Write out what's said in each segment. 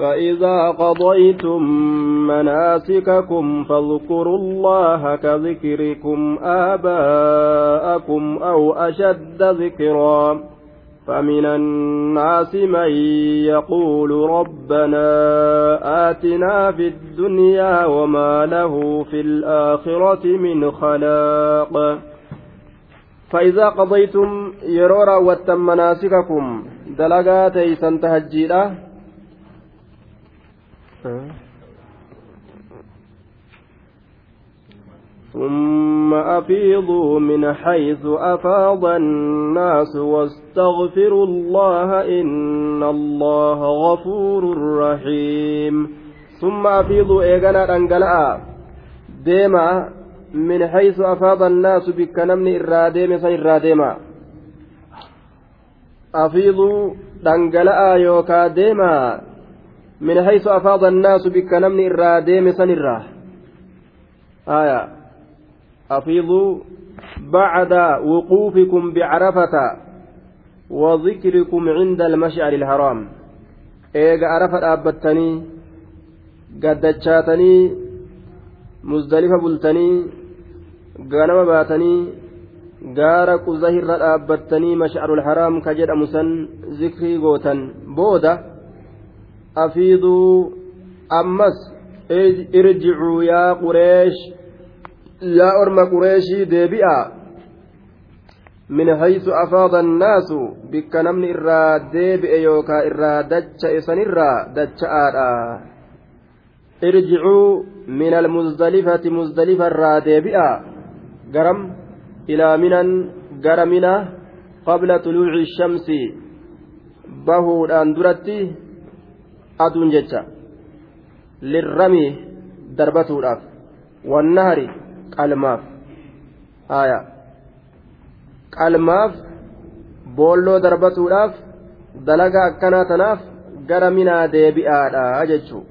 فإذا قضيتم مناسككم فاذكروا الله كذكركم آباءكم أو أشد ذكرا فمن الناس من يقول ربنا آتنا في الدنيا وما له في الآخرة من خلاق فإذا قضيتم يرورا وتم مناسككم دلقاتي سنتهجيلا ثم أفيضوا من حيث أفاض الناس واستغفروا الله إن الله غفور رحيم. ثم أفيضوا إيغانا أنقلاء ديما من حيث أفاض الناس بك نمني إراديم سيراديما أفيضوا دنقلاء يوكا ديما. من حيث أفاض الناس بك نمني إراديم سنراه آية. أفيضوا بعد وقوفكم بعرفة وذكركم عند المشعر الحرام. إيجا عرفة أبتني قدتشاتني مزدلفة بلتني baatanii gaara quzahirra dhaabbattanii mashcarul haraam ka jedhamu san zikrii gootan booda afiiduu ammas irjicuu yaa qureesh yaa orma qureeshii deebi'a min haysu afaada annaasu bikka namni irraa deebi'e yookaa irraa dacha'e sanirraa dacha'aadha irjicuu min almuzdalifati muzdalifa irraa deebi'a garam ilaa minan gara mina qabla tuluuci shamsi bahuudhaan duratti aduun jecha lirrami darbatuudhaaf wannahari qalmaaf. Haya qalmaaf boolloo darbatuudhaaf dalaga akkanaa tanaaf gara minaa deebi'aadha jechuu.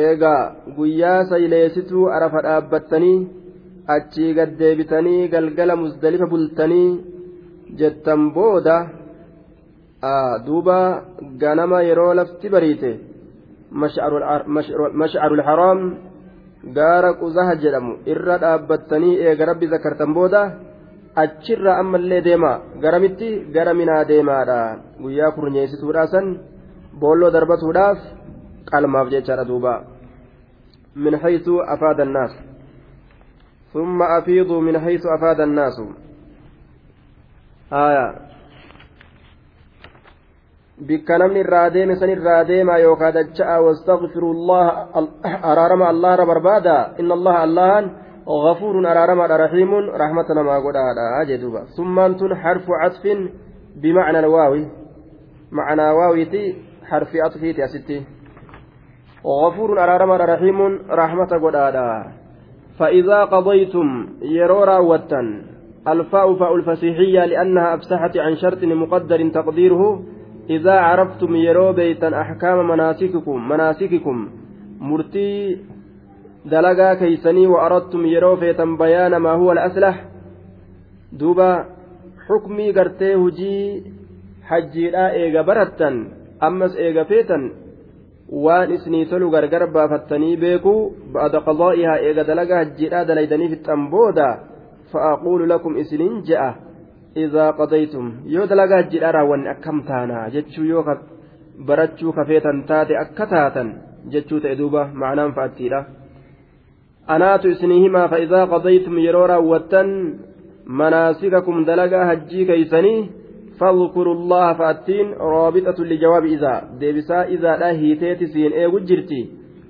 Eegaa guyyaa sayleesituu arafa dhaabbattanii achii gad deebitanii galgala musdalifa bultanii jettan booda duuba ganama yeroo lafti bariite mash'arul haraam gaara quzaha jedhamu irra dhaabbattanii eega rabbi zakartan booda achirra ammallee deema garamitti gara minaa deemaadha guyyaa kurnyeessituudhaa san boolloo darbatuudhaaf qalmaaf jechaadha duuba min haysu afaada annaas ثم أفيضوا من حيث أفاد الناس آية bikka namni irraa deeme san irraa deemaa yookaa dacha'a wastaghfiru allaha araarama allaha barbaada inna allaha allahan غفور أرارما رحيم رحمة ما قد أجدوبا ثم أنتم حرف عطف بمعنى الواوي. معنى واويتي حرف عطفيتي يا ستي. غفور أرارما رحيم رحمة قد فإذا قضيتم يرورا وتا الفاء فاء الفسيحية لأنها أفسحت عن شرط مقدر تقديره. إذا عرفتم يرو بيتا أحكام مناسككم مناسككم مرتي دلقا كيسني وأردتم يرو فيتا بيان ما هو الأسلح دوبا حكمي قرتي هجي حجيرا إيغا برتا أمس إيغا فيتا waan isinii tolu gargar baafattanii beekuu ba'ada qadaa'ihaa eega dalaga hajjiidhaa dalaydanii fixxan booda fa'aquulu lakum isiniin je'a idaa qadaytum yoo dalaga hajjiidhaa raawwanne akkam taana jechuu yoo barachuu kafeetan taate akka taatan jechuu ta'e duuba ma'anaan fa'attiidha anaatu isinii himaa fa'idaa qadaytum yeroo raawwattan manaasikakum dalagaa hajjii keeysanii فاذكروا الله فأتين رابطة لجواب إذا ديبسا إذا لا هيتيت سين إيه وجرتي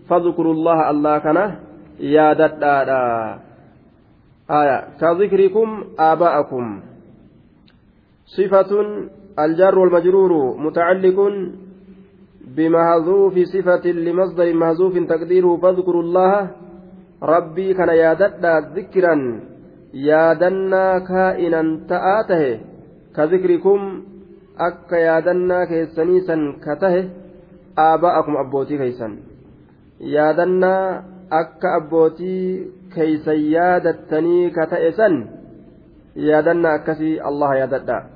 فاذكروا الله الله كان يا ددادا آية كذكركم آباءكم صفة الجر والمجرور متعلق بمحذوف صفة لمصدر محذوف تقديره فاذكروا الله ربي كان يا ددا ذكرا يا دنا كائنا تآته كذكركم ka tahe aaba'akum abbootii keeysan yaadannaa akka abbootii keeysan yaadattanii ka ta'e san yaadannaa akkasii allah yaadadha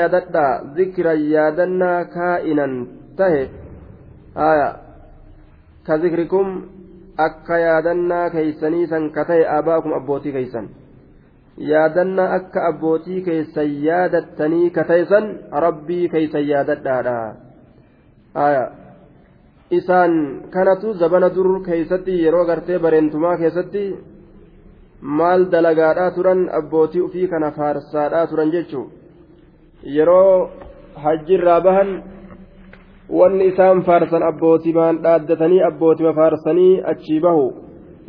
yaadadha zikran yaadannaa kaa'inan tahe ka zikrikum akka yaadannaa keeysanii san ka tahe aabaakum abbootii keeysan yaadannaa akka abbootii keeysan yaadattanii ka tahe san rabbii keeysan yaadadhaadha isaan kanatu zabana dur keeysatti yeroo gartee bareentumaa maal dalagaadhaa turan abbootii ufii kana faarsaadhaa turan jechuu yeroo hajjirraa bahan wanni isaan faarsan abbootimaan dhaaddatanii abbootima faarsanii achii bahu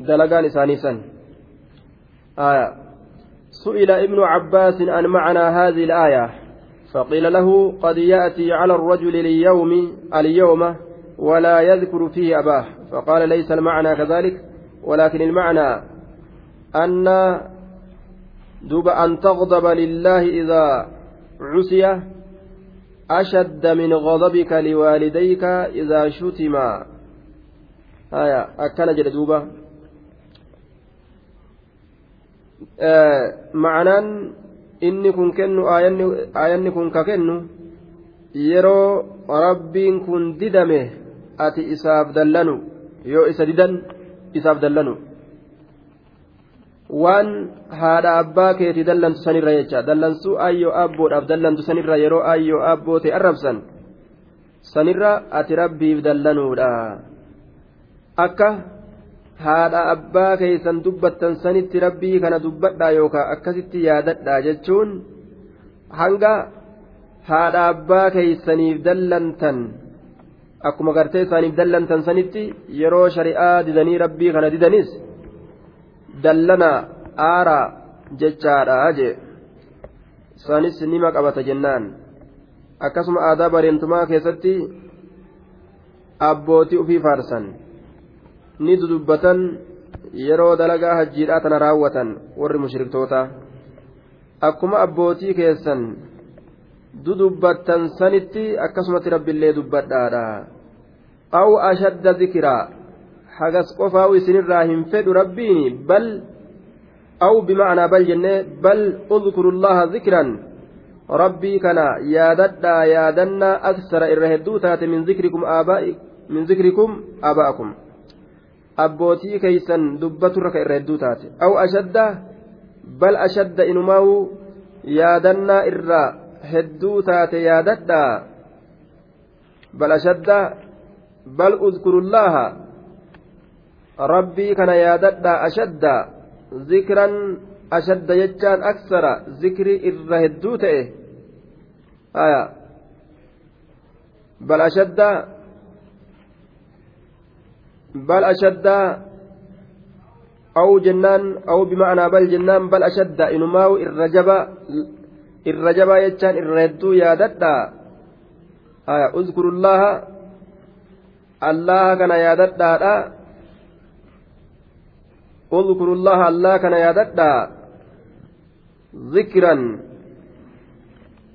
dalagaan isaanii san سئل ابن عباس عن معنى هذه الآية فقيل له قد يأتي على الرجل اليوم اليوم ولا يذكر فيه أباه فقال ليس المعنى كذلك ولكن المعنى أن دب أن تغضب لله إذا عسي أشد من غضبك لوالديك إذا شتما آية أكل جلدوبة آه معنى inni kun kennu aayanni kun ka kennu yeroo rabbiin kun didame ati isaaf dallanu yoo isa didan isaaf dallanu waan haadha abbaa keetii dallantu sanirra jecha dallansuu ayyoo abboodhaaf dallantu sanirra yeroo ayyoo abboo ta'e arrabsan sanirra ati rabbiif dallanuudha akka haadha abbaa keeysan dubbattan sanitti rabbii kana dubbadhaa yookaan akkasitti yaadadhaa jechuun hanga haadha abbaa keeysaniif dallantan. akkuma gartee isaaniif dallantan sanitti yeroo shari'aa didanii rabbii kana didanis dallana aaraa jechaadha jee isaanis nima qabata jennaan akkasuma aadaa bareentumaa keessatti abbootii ufii faarsan ni dudubbatan yeroo dalagaa hajjiidhaa tana raawwatan warri mushriktoota akkuma abbootii keessan dudubbattan sanitti akkasumatti rabbiillee dubbadhaadha aw ashadda zikiraa hagas qofaa'u isinirraa hin fedhu rabbiini bal jennee bal udkurullaha zikran rabbii kana yaadadhaa yaadannaa aksara irra hedduu taate min zikrikum min zikrikum aaba'akum abbootii keeysan dubbaturra ka irra hedduu taate aw ashadda bal ashadda inumaa'u yaadannaa irraa hedduu taate yaadadhaa bal ashadda bal udkurullaaha rabbii kana yaadadhaa ashadda zikran ashadda jechaan aksara zikrii irra hedduu ta'e aya bal ashadda bal ashadda أو جنان أو بمعنى بل جنان بل أشد إنماو الرجب irra jabaa jechaan irra hedduu yaadadhaa aya uzkurullaha allaha kana yaadadhaadha uzkurullaha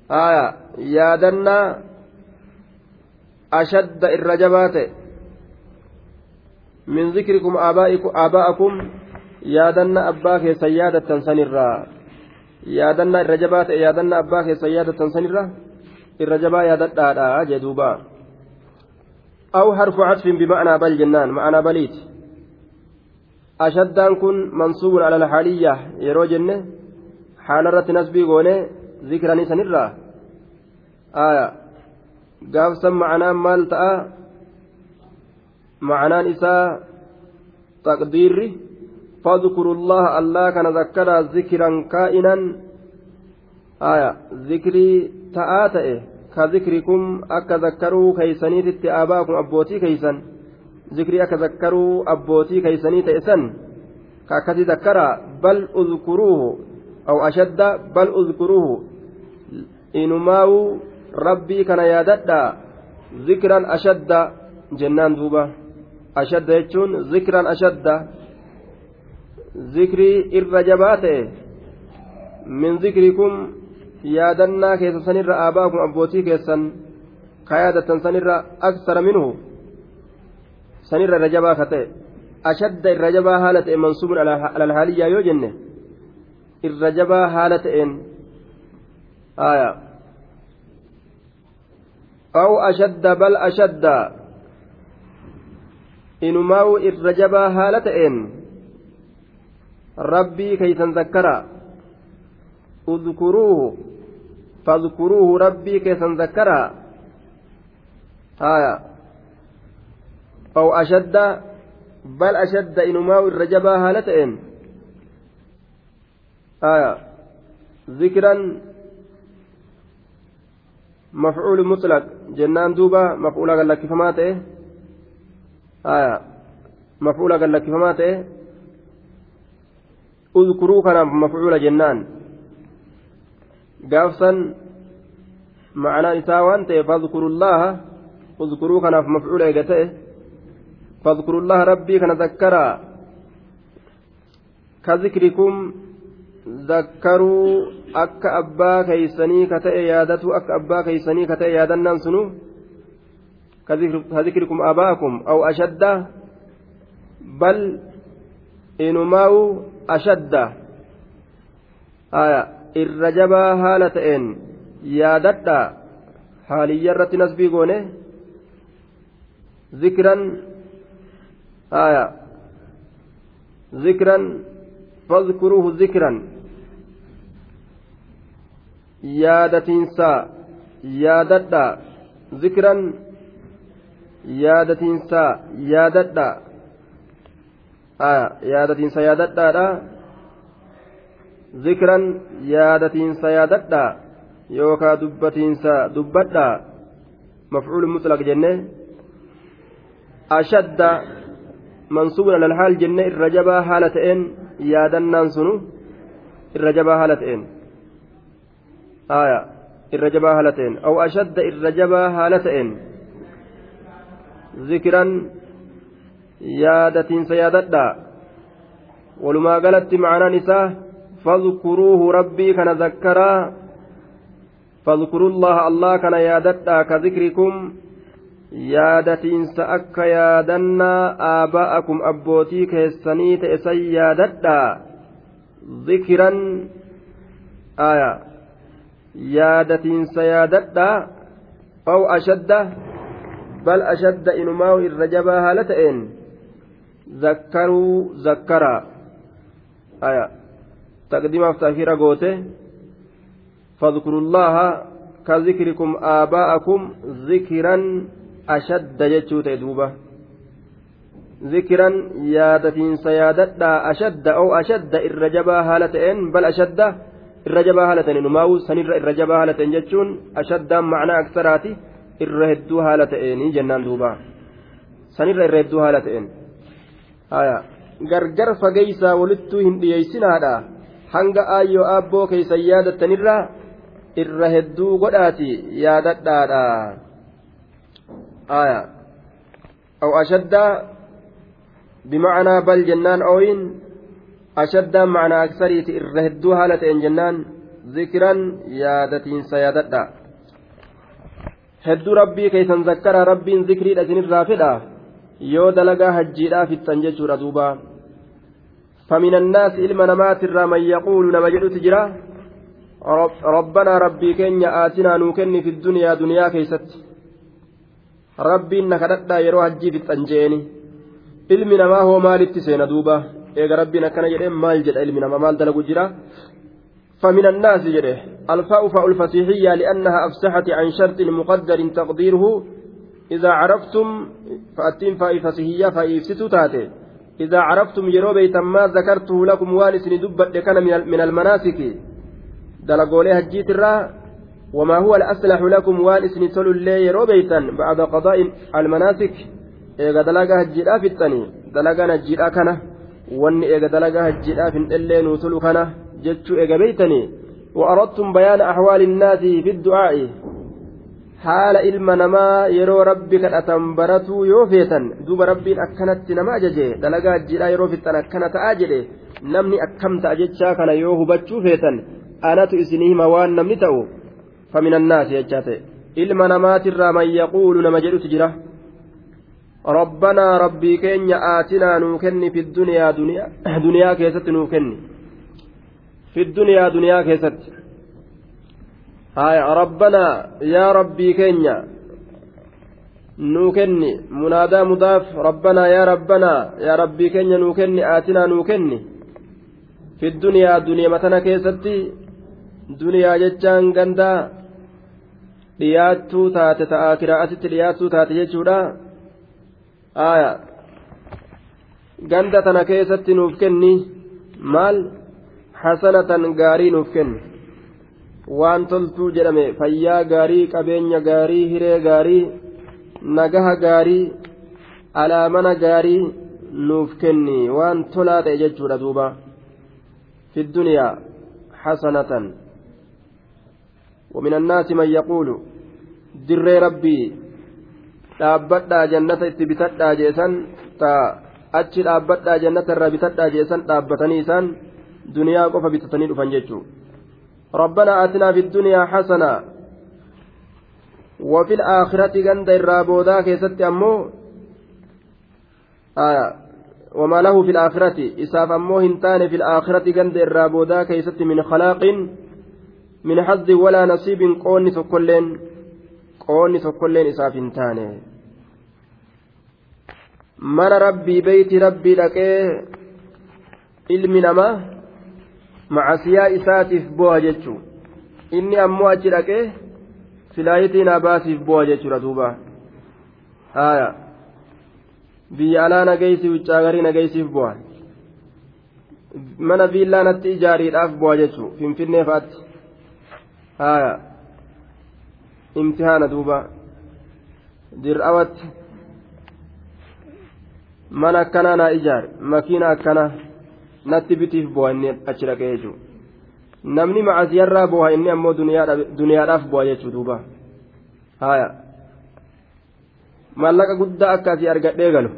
aya yaadannaa ashadda irra jabaa ta'e min zikrikum aabaa'akum yaadanna abbaa keessan yaadattan sanirraa yaadannaa irra jabaa ta'e yaadannaa abbaa keessan yaadattan sanirra irra jabaa yaadadhaadha jee duuba aw harfu catfin bima'naa bal jennaan ma'anaa baliiti ashaddaan kun mansuubun ala alhaaliyya yeroo jenne haala irratti nasbii goone zikranii sanirraa aya gaafsan ma'anaan maal ta'a ma'anaan isaa taqdiirri فاذكروا الله الله كان ذكر ذكرا كائنا آية ذكري تآتئ كذكركم أكا ذكروا كيسنيت آباكم أبوتي كيسن ذكري أكا ذكروا أبوتي كيسني تئسن كأكد ذكر بل أذكروه أو أشد بل أذكروه إنماو ربي كان ياددا ذكرا أشد جنان دوبا أشد يجون ذكرا أشد min zikrikum yaadannaa keessa sanirra aabaakum abbootii keessan ka yaadattan sanirra aksara minhu sanirra irra jabaa ka ta'e ashadda irra jabaa haala ta'e mansuubun alalhaaliyyaa yoo jenne irra jabaa haala ta'een aya أو أشد بل أشد إنماو الرجبا هالتين ربي كي تنذكر اذكروه فاذكروه ربي كي تنذكر آية أو أشد بل أشد إنماو الرجبا هالتين. آية. ذكرا مفعول مطلق. جنان دوبا مفعول قال لك فما تئه آية. مفعول قال لك فما تئه اذكروا مفعول جنان. قافصا معنى إساوان فاذكروا الله. اذكروا كان مفعول إيقته فاذكروا الله ربي كان ذكرا. كذكركم ذكروا ka ta'e yaadatu akka abbaa keeysanii ka ta'e yaadannaan sunu كذكركم آباءكم أو أشد. بل إنماو أشد. آية الرجبا هالتين يادتا حاليا رت نسبي قونه ذكرا آية ذكرا فاذكروه ذكرا yaadatiinsa yaadadha zikran yaadatiinsa yaadadha yaadatiinsa yaadadhaadha zikran yaadatiinsa yaadadha yookaa dubbatiinsa dubbadha mafcuul mutlaq jenne ashadda jenne irra jabaa haala ta'een yaadannaan sunu irra jabaa haala ta'een آية الرجبا هالتين أو أشد الرجبا هالتين ذكرا يادة سيادة ولما قالت معنى نساء فاذكروه ربي كان ذكرا. فاذكروا الله الله كان يادتا كذكركم. Yaadatiinsa akka yaadannaa aabaa'akum abbootii keessanii ta'e san yaadadhaa zikiran aya yaadatiinsa yaadadhaa aw ashadda bal ashadda inumaahu irra jabaa haala ta'een zakkaruu zakkaraa aya taqdimaaf taakhira goote فاذكروا الله ashadda jechuu ta'e duuba. Zikiran yaadatiinsa yaadadhaa ashadda oo ashadda irra jabaa haala ta'een bal ashadda irra jabaa haala ta'een numaa'uu sanirra irra jabaa haala ta'een jechuun ashaddaan macnaa aksaraati irra hedduu haala ta'eenii jennaan duuba. Sanirra irra hedduu haala ta'een. Gargar fageeysaa walittuu hin dhiyeessinaadha. Hanga ayyoo aabboo keeysan yaadattanirra irra hedduu godhaati yaadadhaadha. أو أشد بمعنى بل جنان أوين aksariiti irra hedduu haala ta'een jennaan zikiran yaadatiinsa yaadadha hedduu rabbii keeysan zakkara rabbiin zikriidha isinirraa fedha yoo dalagaa فمن الناس إلما نمات من يقول نما جدت جرا ربنا ربي كن آتنا نوكن في الدنيا دنيا كيست ربي إنك يروح هجي في التنجيني ilmi namaa hoo maalitti seena duuba? Eega rabbiin akkana jedhee maal jedha ilmi namaa? Maal dalagu jira? فمن الناس جده الفاء فاء الفسيحية لأنها أفسحت عن شرط مقدر تقديره إذا عرفتم فأتين فاء فسيحية فإفسدوا تاتي إذا عرفتم يرو بيتا ما ذكرته لكم وانس دبت لكان من المناسك دلقولي هجيت الرا وما هو الأصلح لكم وانس تلو اللي يرو بيتا بعد قضاء المناسك إذا دلقا هجيت أفتني دلقا هجيت أكنا wanni eega dalagaa hajjiidhaaf hin dhellee nuu tolu kana jechuu eega beeytanii وأردتم بيان أحوال الناس في الدعاء yoo feetan duuba rabbiin akkanatti nama ajaje dalagaa hajjiidhaa yeroo fixan akkana ta'aa jedhe namni akkam ta'a jechaa kana yoo hubachuu feetan anatu isinii hima waan namni ta'u faminannaasi jechaa ta'e ilma namaatirraa man yaquulu nama jedhutu jira ربنا ربي كين آتنا نوكني في الدنيا دنيا دنيا كيست نوكني في الدنيا دنيا كيست هاي ربنا يا ربي كين nuu kenni munaadaa mudaaf rabbanaa yaa rabbanaa yaa rabbii keenya nuu kenni aatinaa nuu kenni fi duniyaa duniyaa tana keessatti duniyaa jechaan gandaa dhiyaattuu taate ta'aa kiraa'atitti dhiyaattuu taate jechuudha. Aayaa ganda tana keessatti nuuf kenni. Maal? Hasanatan gaarii nuuf kenni. Waan toltuu jedhame. Fayyaa gaarii qabeenya gaarii hiree gaarii nagaha gaarii alaamana gaarii nuuf kenni. Waan tolaa ta'e jechuudha duuba. Fi duniyaa hasanatan ومن الناس من يقول در ربي bitadhaa jeesan ta achi dhaabbadhaa jannata irraa bitadhaa jeesan dhaabbatanii isaan duniyaa qofa bitatanii dhufan jechuu ربنا آتنا في الدنيا حسنة وفي الآخرة غند الرابودا كيست أمو آية وما له في الآخرة إساف أمو هنتان في الآخرة غند الرابودا كيست من من حظ ولا نصيب قوني سكلين قوني سكلين إساف هنتان mana rabbii beeyti rabbii dhaqee ilmi namaa macasiyaa isaatiif bu'a jechuun inni ammoo achi dhaqee filaayitiin abaasiif bu'a jechuudha duuba haaya biyya alaa nagaysi wuccaagarii nagaysiif bu'a mana viillaa natti ijaariidhaaf bu'a jechuun finfinnee fa'aatti haaya imtihaana duuba dir'awatti. mana akkanaa naa ijaare makiina akkanaa natti bitiif bu'a inni achi dhaqee jechuudha namni macasiyarraa bu'a inni ammoo duniyaadhaaf bu'a jechuudha duuba haaya maallaqa guddaa akkasii argadhee galu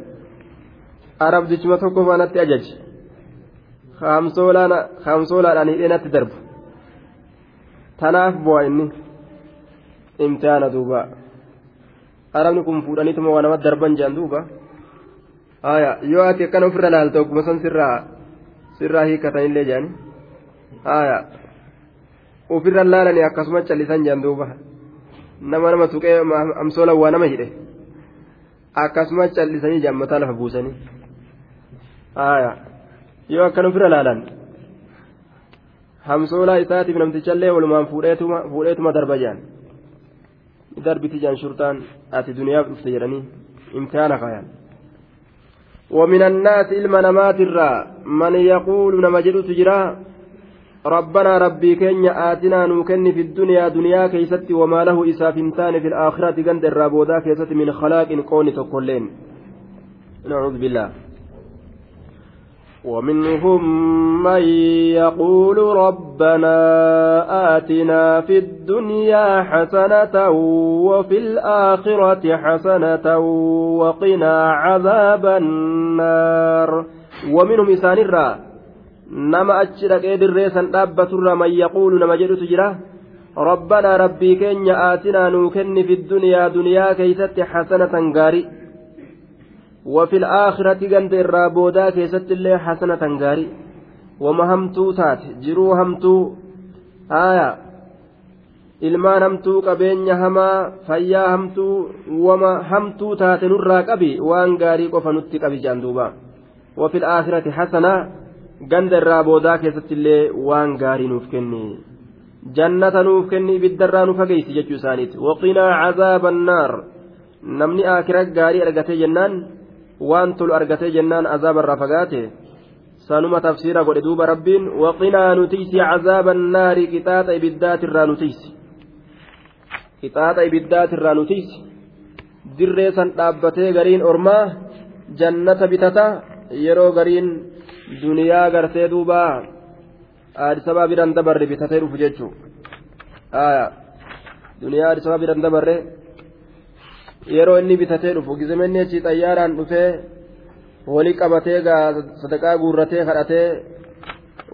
arabdichuma tokko faanatti ajaji haamsoolaadhaan hidhee natti darbu tanaaf bu'a inni imtihaana duuba arabni kun fuudhaniituma waa namatti darban jedhan duuba. haya yoo ati akkana ofirra laalta ogguma san sirraa sirraa hiikkatanillee jedhani haya ofirra laalanii akkasuma callisan jedhan duuba nama nama tuqee amsoola waa nama hidhe akkasuma callisanii jedhan mataa lafa buusanii haya yoo akkana ofirra laalan hamsoolaa isaatiif namtichallee walumaan fuudheetuma darba jedhan darbiti jedhan shurtaan ati duniyaaf dhufte jedhanii imtihaana kaayan ومن الناس إلما نمات الرا من يقول نمجد تجرا ربنا ربي كن آتنا نوكن في الدنيا دنيا كيست وما له إسافنتان في الآخرة قند الرابودا كيست من خلاق كون تقولين نعوذ بالله ومنهم من يقول ربنا آتنا في الدنيا حسنة وفي الآخرة حسنة وقنا عذاب النار. ومنهم إسان الرا نما أجرك إدر ريسا أبا من يقول نما جرت جرا ربنا ربي كن آتنا نوكن في الدنيا دنيا كيست حسنة غاري. وفي الآخرة قند الرابودا كيست اللي حسنة غاري وما همتو تات جرو همتو آية ilmaan hamtuu qabeenya hamaa fayyaa hamtuu wama hamtuu taate nurraa qabi waan gaarii qofa nutti qabi jaan duuba wafi aakhirati hasanaa ganda irraa boodaa keessatti illee waan gaarii nuuf kenni jannata nuuf kenni ibiddarraa nu fageessi jechuu isaaniiti waqinaa cazaaba annaar namni aakhira gaarii argatee jennaan waan tolu argatee jennaan azaabarraa fagaate sanuma tafsiira godhe duuba rabbiin waqinaa nutiysi cazaaba annaari qixaaxa ibiddaatirraa nutiysi qixaaxa ibiddaatirraa nutiysi dirree san dhaabbatee gariin ormaa jannata bitata yeroo gariin duniyaa gartee duuba. Aadisabaa biran dabarre bitatee dhufu jechuu duniyaa aadisabaa biran dabarre yeroo inni bitatee dhufu gizemenni achi xayyaaraan dhufee walii qabatee gaa sadaqaa guurratee kadhatee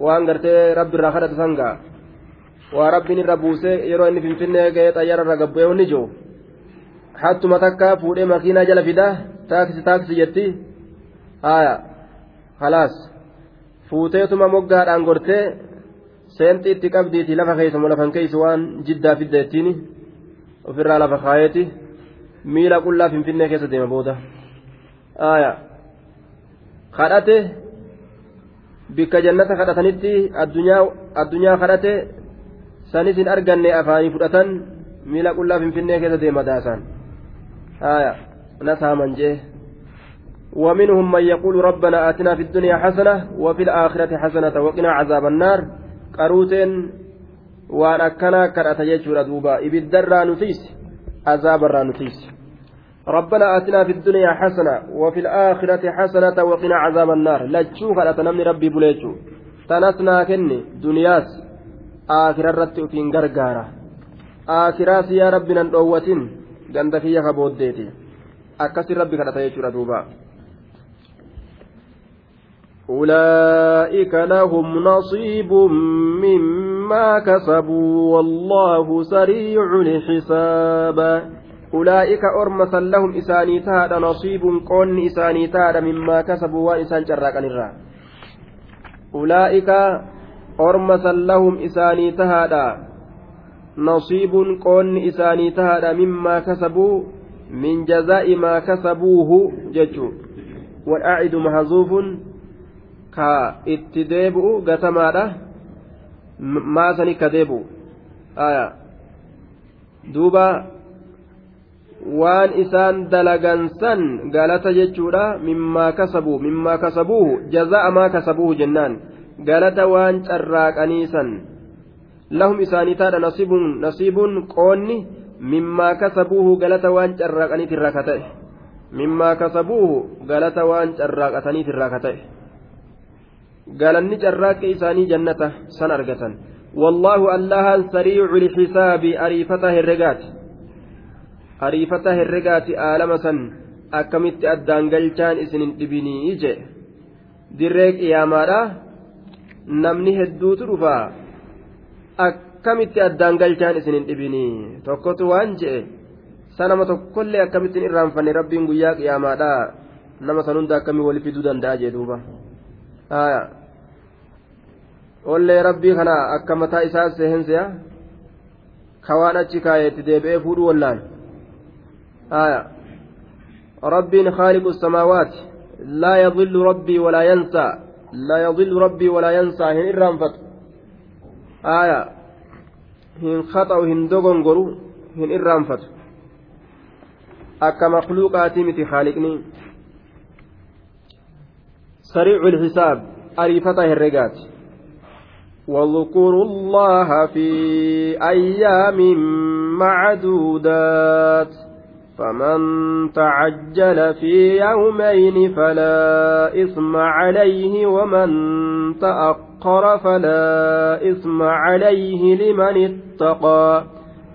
waan gartee rabbi irraa kadhatu san gaa waa rabbiin irra buusee yeroo inni finfinnee ga'ee xayyaara irra gabbu'ee wanni jiru hattuma takka fuudhee makiinaa jala fidaa taaksi taaksi jetti haaya halaas fuuteetuma moggaadhaan gortee seenxi itti qabdiiti lafa keessumoo lafan keeysu waan jiddaa fidda jettiini ofirraa lafa kaayeeti miila qullaa finfinnee keessa deema booda kadhate bikka jannata kadhatanitti addunyaa kadhate sanis hin arganne afaanii fudhatan miila qullaa finfinnee keessa deema daasaan aayaa na saaman jee ومنهم من يقول ربنا آتنا في الدنيا حسنة وفي الآخرة حسنة وقنا عذاب النار قروتين waan akkanaa kadhata jechuudha duuba ibiddarraa nutiis azaabarraa nutiis ربنا آتنا في الدنيا حسنة وفي الآخرة حسنة وقنا عذاب النار. لتشوف على تنمي ربي بليتشو. تنسنا كني دنياس. آخرة رتي في غرغارة. آخرة يا ربنا نوتين ganda kiyya kabooddeeti akkasi rabbi kadhata jechuudha duuba أولئك لهم نصيب مما كسبوا والله سريع الحساب. أولئك أرمسا لهم إساني تهاد نصيب قون إساني تهاد مما كسبوا وإسان جراك الرا أولئك أرمسا لهم إساني تهاد نصيب قون إساني تهاد مما كسبوا من جزاء ما كسبوه ججو. والأعد محذوف ka itti deebi'u gatamaadha maasani ka deebi'u duuba waan isaan dalagansan galata jechuudha mimmaa kasabu mimmaa kasabuuhu jaza'a maa kasabuuhu jennaan galata waan carraaqaniisan lahum isaanii taadha nasiibun nasiibun qoonni mimmaa kasabuuhu galata waan carraaqaniitirraa ka ta'e mimmaa kasabuuhu galata waan carraaqataniitirraa ka ta'e galanni carraaqqi isaanii jannata san argatan wallaahu allahan sariicu lxisaabi ariifata herregaati ariifata herregaati aalama san akkamitti addaan galchaan isinin dhibinii je dirree qiyaamaadha namni hedduutu dhufa akkamitti addaan galchaan isinin dhibinii tokkotu waan je'e sanama tokkollee akkamittiin irraanfanne rabbiin guyyaa qiyaamaadha nama san hunda akkamii wali fiduu danda'a jee duuba ollee rabbii kana akka mataa isaa seenseya ka waan achi kaayeetti deebi'ee fuudhuu wallaan rabbiin خالق السماوات. لا يضل ربي ولا ينسى. لا يضل ربي ولا ينسى. هن إرانفت آية. هن خطأ هن دوغنغرو هن إرانفت أكا مخلوقاتي متي خالقني. سريع الحساب. أريفته الرقات. واذكروا الله في أيام معدودات. فمن تعجل في يومين فلا إثم عليه ومن تأخر فلا إثم عليه لمن اتقى.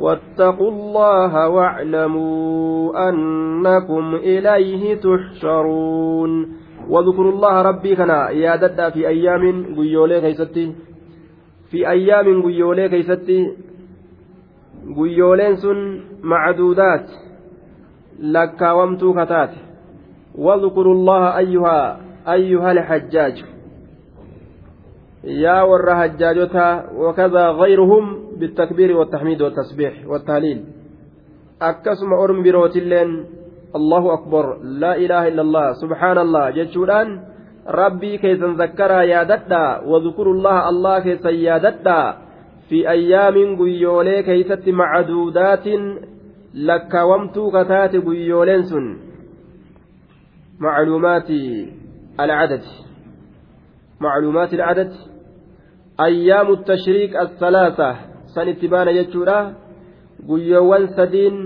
واتقوا الله واعلموا أنكم إليه تحشرون. واذكروا الله ربي كنا يا ددا في أيام قيولي كيستي. في أيام قيولي كيستي. قيولين سن معدودات. Lakkaawamtuu kataate واذكروا الله أيها أيها الحجاج يا ور حجاجتا وكذا غيرهم بالتكبير والتحميد والتسبيح والتهليل أكسم أرم بروتلين الله أكبر لا إله إلا الله سبحان الله جتشودان ربي كيسن ذكرا يا ددا وذكروا الله الله كيسن يا ددا في أيام قيولي كيست معدودات lakkaawamtuu kataate guyyooleen sun macluumaati alcadad macluumaati alcadad ayyaamu tashriiq assalaasa san itti baana jechuudha guyyoowwan sadiin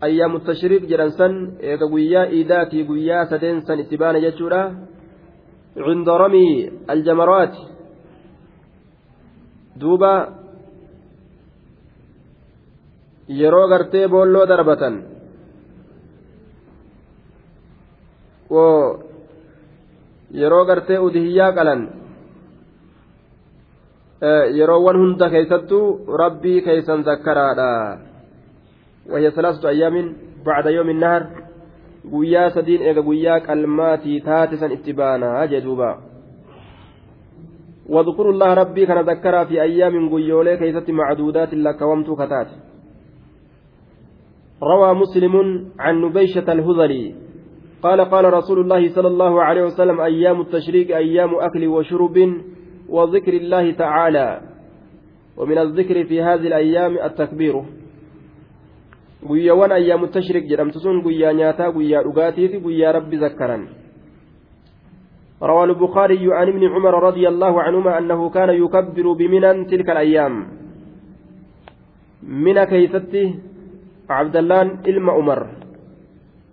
ayyaamu tashriiq jedhan san eega guyyaa iidaatii guyyaa sadeen san itti baana jechuudha عند رمي الجمرات دوبا yeroo gartee boolloo darbatan yeroo gartee udihiyyaa qalan yeroowwan hunda keeysattuu rabbii keeysan zakkaraadha وهي ثلاثة أيام بعد يوم النهر guyyaa sadiin eega guyyaa qalmaatii taate san itti baanaa jedhuuba واذكروا الله ربي كان ذكرها في أيام قيولي كيست معدودات لك ومتو كتات روى مسلم عن نبيشة الهذلي. قال قال رسول الله صلى الله عليه وسلم أيام التشريك أيام أكل وشرب وذكر الله تعالى. ومن الذكر في هذه الأيام التكبير. guyyaawwan ayyaamu tashrik jedhamtu sun guyyaa nyaataa guyyaa dhugaatiifi guyyaa rabbi zakkaran روى البخاري عن ابن عمر رضي الله عنهما أنه كان يكبر بمنى تلك الأيام. من كيستي abdallaan ilma umar.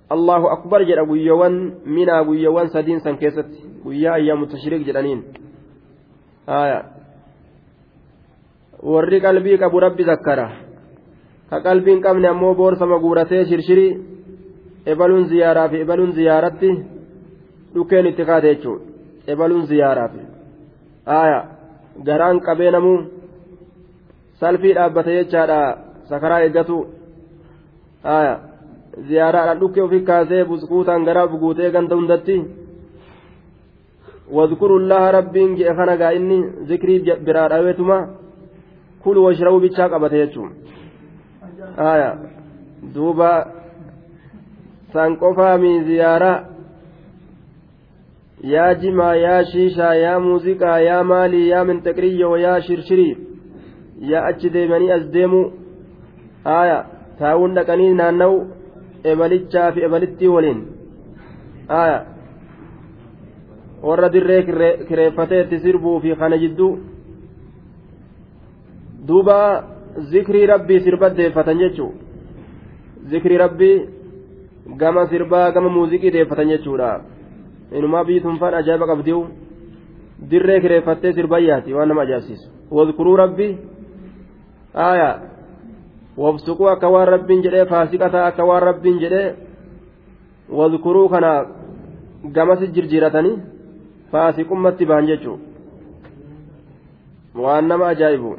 Allahu akbar jedha guyyoowwan minaa guyyoowwan sadiin san keessatti. Guyyaa ayyaamu tashriiq jedhaniin. Warri qalbii qabu rabbi zakkara. Ka qalbiin qabne ammoo boorsama guuratee shirshirii ebaluun ziyaaraa fi ebaluun ziyaaratti dhukkeen itti kaate jechuudha ebaluun ziyaaraa fi. Garaan qabee namuu salfii dhaabbate jechaadha sakaraa eeggatu. Aaya ziyaaraadhaan dhukkee ofii kaasee buskuutaan garaa buguutee ganda hundatti واذكروا الله ربين جئ خنقا إني ذكري براد أويتما كلوا واشربوا بيتشاك أبتيتشم aya duuba san qofaami ziyaara yaa jimaa yaa shiishaa yaa muuziqaa yaa maalii yaa minxaqriyyo yaa shirshirii yaa achi deemanii as deemu aya taa'uun dhaqanii naanna'u ebalichaa fi ebalittii waliin. Warra dirree kireeffatee itti sirbuu fi kana jidduu duuba zikrii rabbii sirba deeffatan jechuun zikrii rabbii gama sirbaa gama muuziqii deeffatan jechuudha. Inumaa biyyi tunfaan ajaa'iba qabdiu dirree kireeffattee sirbayyaati waan nama ajaa'ibsiisu wadkuruu rabbii. Aayaa wabsuquu akka waan rabbiin jedhee faasiqataa akka waan rabbiin jedhee wadkuruu kana gamasi jirjiiratanii faasiqummatti bahan jechuudha waan nama ajaa'ibu.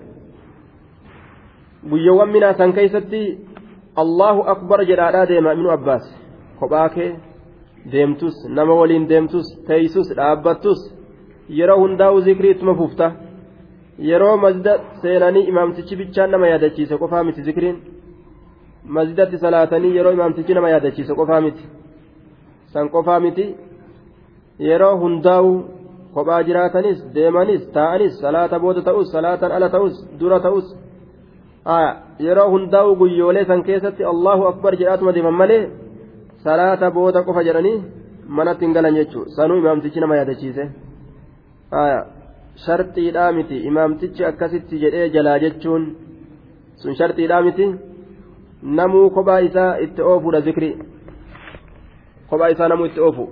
guyyoowwan minaa san keeysatti allahu akbar jedhaadhaa deema ibnu abbaas. Kophaa kee deemtus nama waliin deemtus teeysus dhaabbattus yeroo hundaa'u zikrii ittuma fufta yeroo mazida seenanii imaamtichi bichaan nama yaadachiise qofaa miti zikriin mazidatti salaatanii yeroo imaamtichi nama yaadachiise qofaa miti san qofaa miti yeroo hundaa'u kophaa jiraatanis deemanis taa'anis salaata booda ta'us salaatan ala ta'us dura ta'us yeroo hundaa'u guyyoolee san keessatti allahu akbar jedhaatuma deeman malee salaata booda qofa jedhanii manatti hin galan jechuudha sanuu imaamtichi nama yaadachiise sharxiidhaa miti imaamtichi akkasitti jedhee jalaa jechuun sun sharxiidhaa miti namuu kophaa isaa itti oofuudha zikri kophaa isaa namuu itti oofu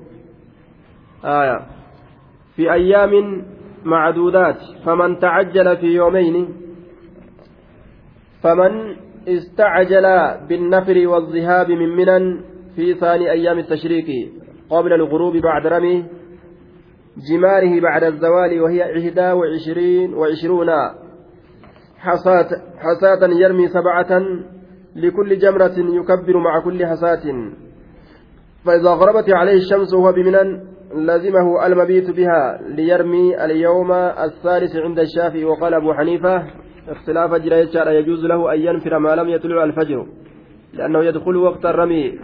في أيام معدودات فمن تعجل في يومين فمن استعجل بالنفر والذهاب من منى في ثاني أيام التشريق قبل الغروب بعد رمي جماره بعد الزوال وهي إحدى وعشرين وعشرون. حصاة حصاة يرمي سبعة لكل جمرة يكبر مع كل حصاة فإذا غربت عليه الشمس وهو بمنى لزمه المبيت بها ليرمي اليوم الثالث عند الشافعي. وقال أبو حنيفة اختلاف جرى يجوز له أن ينفر ما لم يطلع الفجر لأنه يدخل وقت الرمي.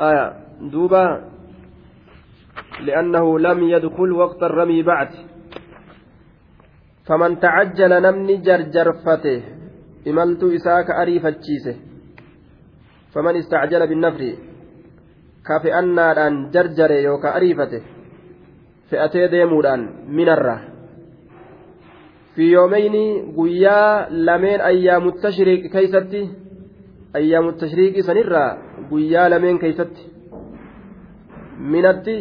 آية. دوبا لأنه لم يدخل وقت الرمي بعد فمن تعجل نمني جرجرفته إملت إساك أريفتشيسه فمن استعجل بالنفر كافئنادhaan jarjare yookaan ariifate fe'atee deemuudhaan minarra fi yoomeyni guyyaa lameen ayyaamu tashriiq keeysatti ayyaamu tashriiqii sanirraa guyyaa lameen keeysatti minatti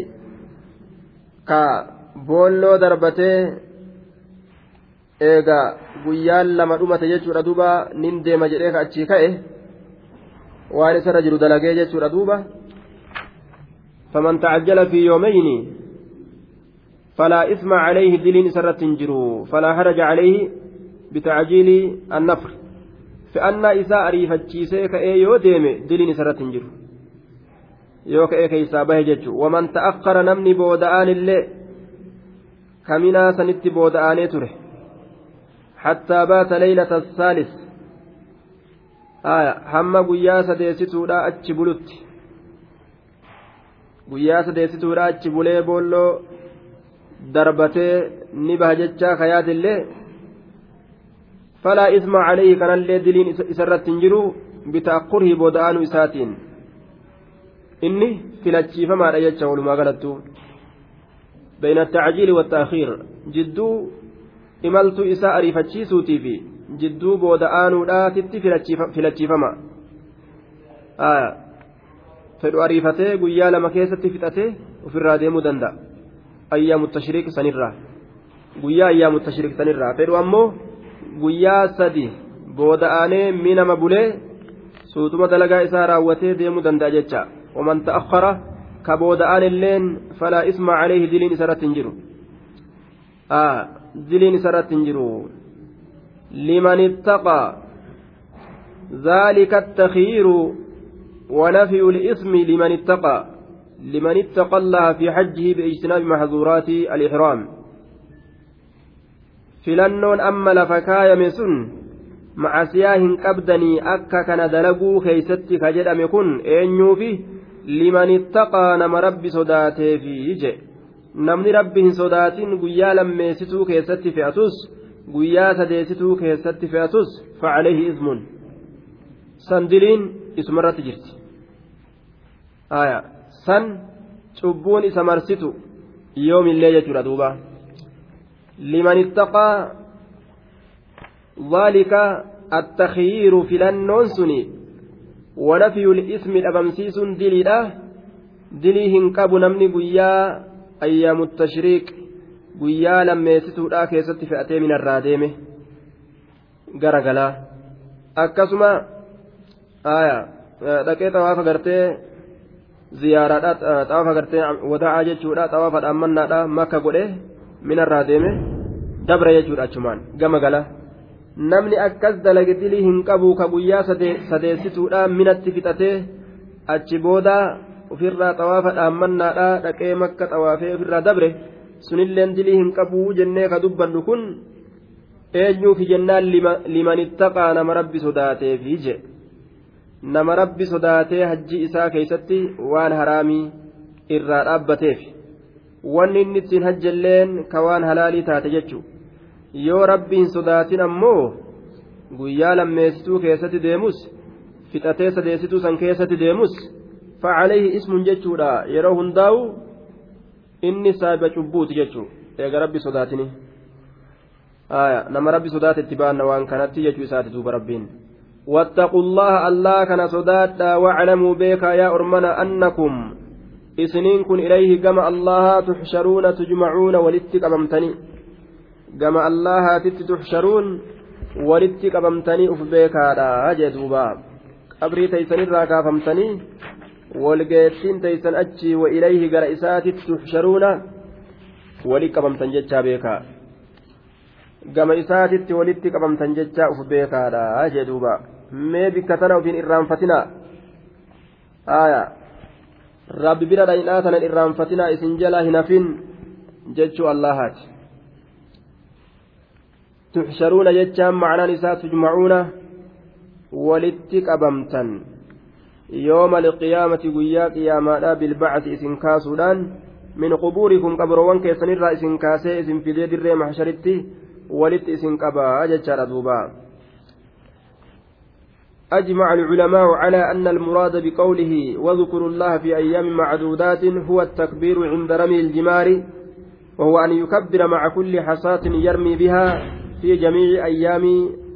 ka boolloo darbatee eega guyyaan lama dhumate jechuudha duuba nin deema jedhee ka achii ka'e waan isarra jiru dalagee jechuudha duuba faman tacajjala fi yoomeyni فلا إثم عليه دلين سرة جرو فلا حرج عليه بتعجيل النفر فأن إذا أريف الشيسيك إيه يو ديم دلين سرة جرو yoo ka'ee keessaa bahe jechuudha waman ta'akkara namni booda'aan illee kaminaa sanitti booda'aanee ture. Hattaa baata leeylata saalis. Hamma guyyaa sadeessituudhaa achi bulutti. Guyyaa sadeessituudhaa achi bulee boolloo darbatee ni baha jechaa kayaat illee? Falaa isma caleehi kanallee diliin isarratti hin jiru. Bitaakkurihi booda'aanuu isaatiin. inni filachiifamaadha jecha walumaa galattu bayna attacjiili wattaakiir jidduu imaltuu isaa ariifachiisuutii fi jidduu booda aanuudhaatitti filachiifama. Fedhu ariifatee guyyaa lama keessatti fixatee ofirraa deemuu danda'a. Ayyaamu tashriiq sanirraa. Guyyaa ayyaamu tashriiq sanirraa. Fedhu ammoo guyyaa sadi booda aanee minama bulee suutuma dalagaa isaa raawwatee deemuu danda'a jecha. Ka booda'an illeen falaa isma caleehi diliin isarratti hin jiru diliin isarratti hin jiru liman ittaqaa ذلك التخيير ونفي الإثم لمن اتقى لمن اتقى الله في حجه باجتناب محظورات الإحرام filannoon amma lafa kaayame sun macasiyaa hin qabdanii akka kana dalaguu keeysatti ka jedhame kun eenyuufi liman ittaqaa nama rabbi sodaateefi je namni rabbi hin sodaatin guyyaa lammeessituu keessatti fe'atus guyyaa sadeessituu keessatti fe'atus facaleehi ismun sandiliin isumarratti jirti san cubbuun isa marsitu yoomillee jechuudha duuba liman ittaqaa ذلك التخيير filannoon suni ونفي wanafiyul ismi dhabamsiisuun diliidha. Dilii hin qabu namni guyyaa ayyaamu tashriiq guyyaa lammeessituudhaa keessatti fe'atee minarraa deeme. Garagalaa akkasuma dhaqee xawaafa gartee ziyaaraadha xawaafa gartee wadaa'aa jechuudha xawaafa dhaammannaadha makka godhe minarraa deeme. Dabra jechuudha achumaan. Gama gala. Namni akkas dalage dilii hin qabu ka guyyaa sadeessituudha minatti fixatee achi booda ofirraa xawaafa dhaammannaadha dhaqee makka xawaafee ofirraa dabre sunilleen dilii hin qabu jennee ka dubbannu kun eenyuufi jennaan liman ittaqaa nama rabbi sodaateefi je. Nama rabbi sodaatee hajji isaa keeysatti waan haraamii irraa dhaabbateef wanni inni ittiin hajjalleen ka waan halaalii taate jechuu yoo rabbi hin sodaatin ammoo guyyaa lammeessituu keessatti deemus fixatee sadeessituu san keessatti deemus facalayhi ismun jechuudha yeroo hundaa'u inni saahiba cubbuuti jechuu eega rabbi sodaatini nama rabbi sodaate itti baanna waan kanatti jechuu isaati duuba rabbiin واتقوا الله الله كان صدادا واعلموا بك يا أرمنا أنكم إسنين كن إليه كما الله تحشرون تجمعون ولتك أممتني كما الله تحشرون ولتك أممتني أف بك هذا جدوبا أبري تيسن الراكا فمتني والقيتين تيسن أتشي وإليه قرئسات تحشرون ولك أممتن جتشا بك gama isaatitti walitti qabamtan jecha uf beekaadha jee duuba mee bikka tana ufiin irraanfatinaa aya rabbi bira dhaynaa tanan irraanfatinaa isin jala hin hafin jechuu allahaati tuxsharuuna jechaan macnaan isaa tujmacuuna walitti qabamtan yooma alqiyaamati guyyaa qiyaamaadha bilbacati isin kaasuudhaan min qubuurikum qabroowwan keessanirraa isin kaasee isin fidee dirree maxsharitti walitti isin qabaa jechaadha duuba أجمع العلماء على أن المراد بقوله واذكروا الله في أيام معدودات هو التكبير عند رمي الجمار وهو أن يكبر مع كل حصاة يرمي بها في جميع أيام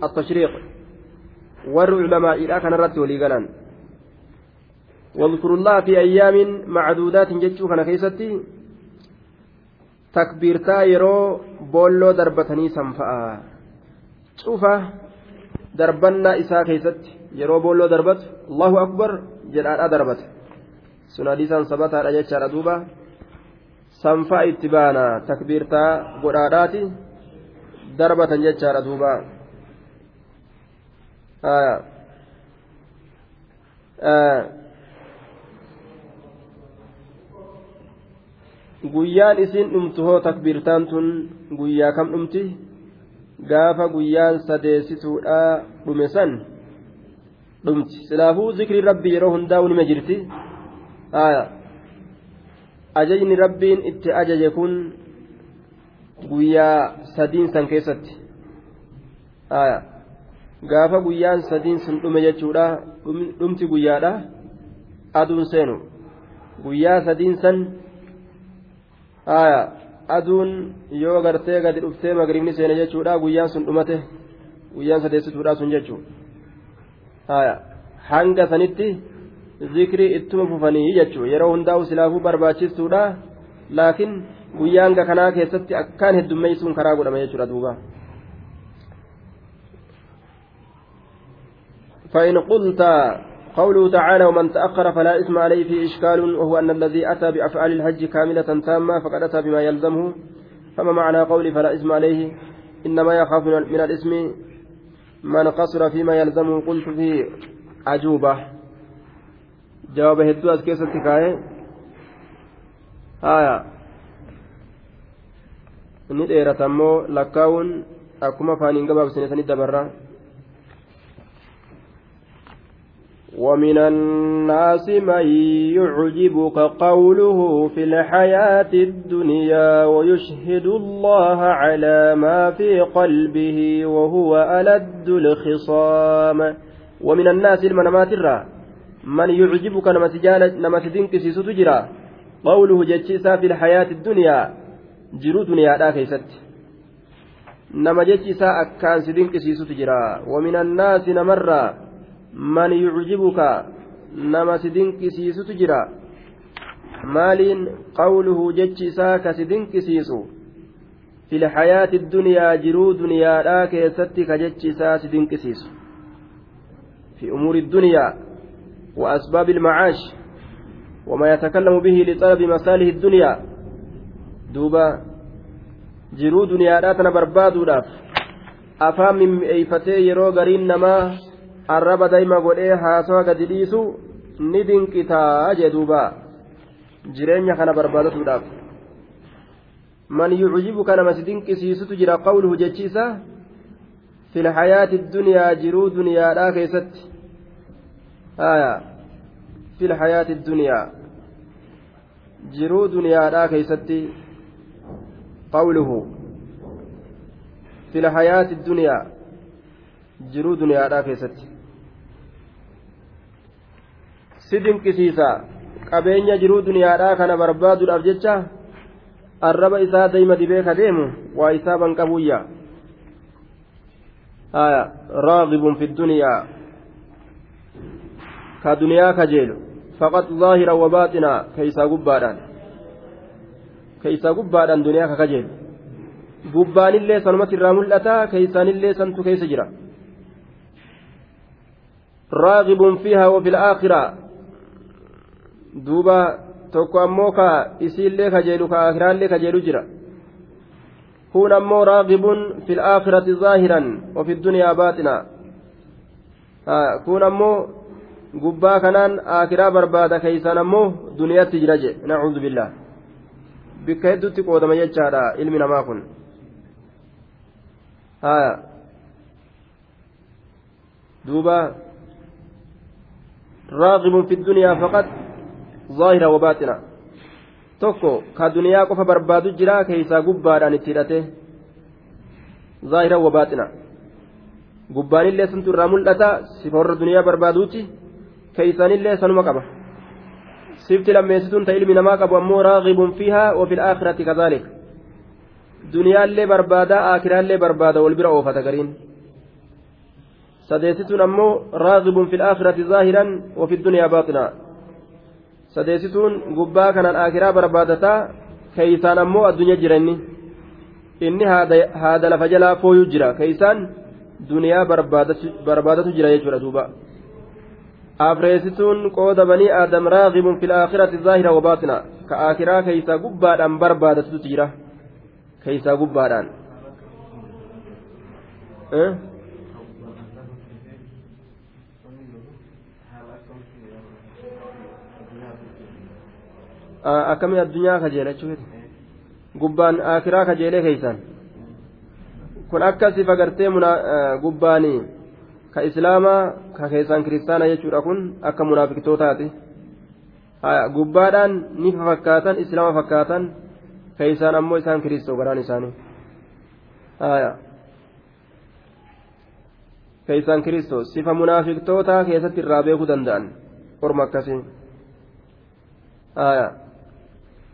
التشريق والعلماء إلى كان رد وليقلان واذكروا الله في أيام معدودات جتشو كان كيستي takbiirtaa yeroo boolloo darbatanii sanfa'a cufa darbannaa isaa keessatti yeroo boolloo darbatu allahu akbar jedhaadha darbata sun hadiisaan sabataadha jechaadha duuba sanfa'a itti baana takbiirtaa godhaadhaati darbatan jechaadha duuba guyyaan isiin dhumtu hoo takbiirtaan tun guyyaa kam dhumti gaafa guyyaan sadeessituudha dhume san dhumti silaafuu zikrii rabbii yeroo hundaa'u nima jirti ajajni rabbiin itti ajaje kun guyyaa sadiin san keessatti gaafa guyyaan sadiin sun dhume jechuudha dhumti guyyaadha aduun seenu guyyaa sadiin san aduun yoo gartee gadi dhuftee magribni seene jechuudha guyyaan sun dhumate guyyaan sadeessituudha sun jechuudha hanga sanitti zikrii ittuma fufanii jechuudha yeroo hundaa'u silaafuu barbaachistuudha laakiin guyyaan kanaa keessatti akkaan heddummeessuun karaa godhama jechuudha duuba. فإن قلت قوله تعالى ومن تأخر فلا إثم عليه فيه إشكال وهو أن الذي أتى بأفعال الحج كاملة تامة فقد أتى بما يلزمه فما معنى قولي فلا إثم عليه إنما يخاف من الإثم من قصر فيما يلزمه قلت فيه عجوبة جواب هدو أسكيس التكاية آية ni dheerata ammoo lakkaa'uun akkuma faaniin gabaabsine sanii dabarra. ومن الناس من يعجبك قوله في الحياة الدنيا ويشهد الله على ما في قلبه وهو ألد الخصام. ومن الناس المنامات الرا من يعجبك تدنكسي ستجرى قوله جتشيسا في الحياة الدنيا. جرو دنيا كيست نما جتشيسا أكان سدنكسي ستجرى ومن الناس نمرّا man yucjibuka nama si dinqisiisutu jira maaliin qawluhu jechi isaa ka si dinqisiisu fi lxayaati dunyaa jiruu duniyaadhaa keessatti ka jechi isaa si dinqisiisu fi umuuri dunyaa wa asbaabi ilmacaash وما يتكلم به لطلب مصالح الدنيا duuba jiruu duniyaadhaa tana barbaaduudhaaf afaan mimmi'eeyfatee yeroo gariin namaa arraba daa'ima godhee haasawaa gadi dhiisu ni dinqitaa jee duuba. Jireenya kana barbaadatuudhaaf. Man yucjibu kanama si dinqisiisutu jira qawluhu jechi fil hayaati ilhayaati dunyaa jiruu duniyaadhaa keessatti. Aya fi ilhayaati dunyaa jiruu duniyaadhaa keessatti. Qawluhu fi lxayaati dunyaa jiruu duniyaadhaa keessatti si dinqisiisa qabeenya jiruu duniyaadhaa kana barbaaduudhaaf jecha arraba isaa dayma dibee ka deemu waa isaa banqabuyya raagibun fi duniyaa ka duniyaa kajeelu faqat zaahira wa baaxinaa keeysaa gubbaadhaan keeysaa gubbaadhaan duniyaa ka kajeelu gubbaanillee sanumatti irraa mul'ata keeysaanillee santu keessa jira. Raagibun fiihaa wa fi laakiraa duuba tokko ammoo ka isiillee kajeelu ka akiraallee kajeelu jira. Kun ammoo raaqibun fi laakhirati zaahiran wafi dunyaa baaxina kun ammoo gubbaa kanaan akiraa barbaada keeysaan ammoo duniyaatti jira je nacuudu billah bikka heddutti qoodama jechaadha ilmi namaa kun. Haya duuba. Raaqibun fi dunyaa faqat zaahira wabaaxina tokko ka duniyaa qofa barbaadu jira keeysaa gubbaadhaan itti hidhate. Zaahira wabaaxina gubbaanillee santu irraa mul'ata sifa warra duniyaa barbaaduuti keeysaanillee sanuma qaba sifti lammeessituun ta ilmi namaa qabu ammoo raaqibun fiihaa wafi laakhirati kadhaalik duniyaallee barbaadaa aakiraallee barbaada wal bira oofata gariin sadeessituun ammoo raaqibun fi laakhirati zaahiran wafi dunyaa baaxinaa sadeessituun gubbaa kanaan akiraa barbaadataa keeysaan ammoo addunyaa jira inni inni haada lafa jalaa fooyuu jira keeysaan duniyaa barbaadatu jira jechuudha duuba afreessituun qooda banii aadam raaqibun fil aakhirati zaahira wabaatina ka akiraa keeysaa gubbaadhaan barbaadatutu jira keeysaa gubbaadhaan akkamii addunyaa kajeela jechuudha gubbaan akiraa kajeelee keeysan kun akka sifa gartee gubbaanii ka islaamaa ka keessaan kiristaana jechuudha kun akka munaafiqtootaati. Gubbaadhaan ni fakkaatan islaama fakkaatan keessaan ammoo isaan kiristoo garaan isaanii. Keessaan kiristoo sifa munaafiqtootaa keessatti irraa beekuu danda'an orma akkasii.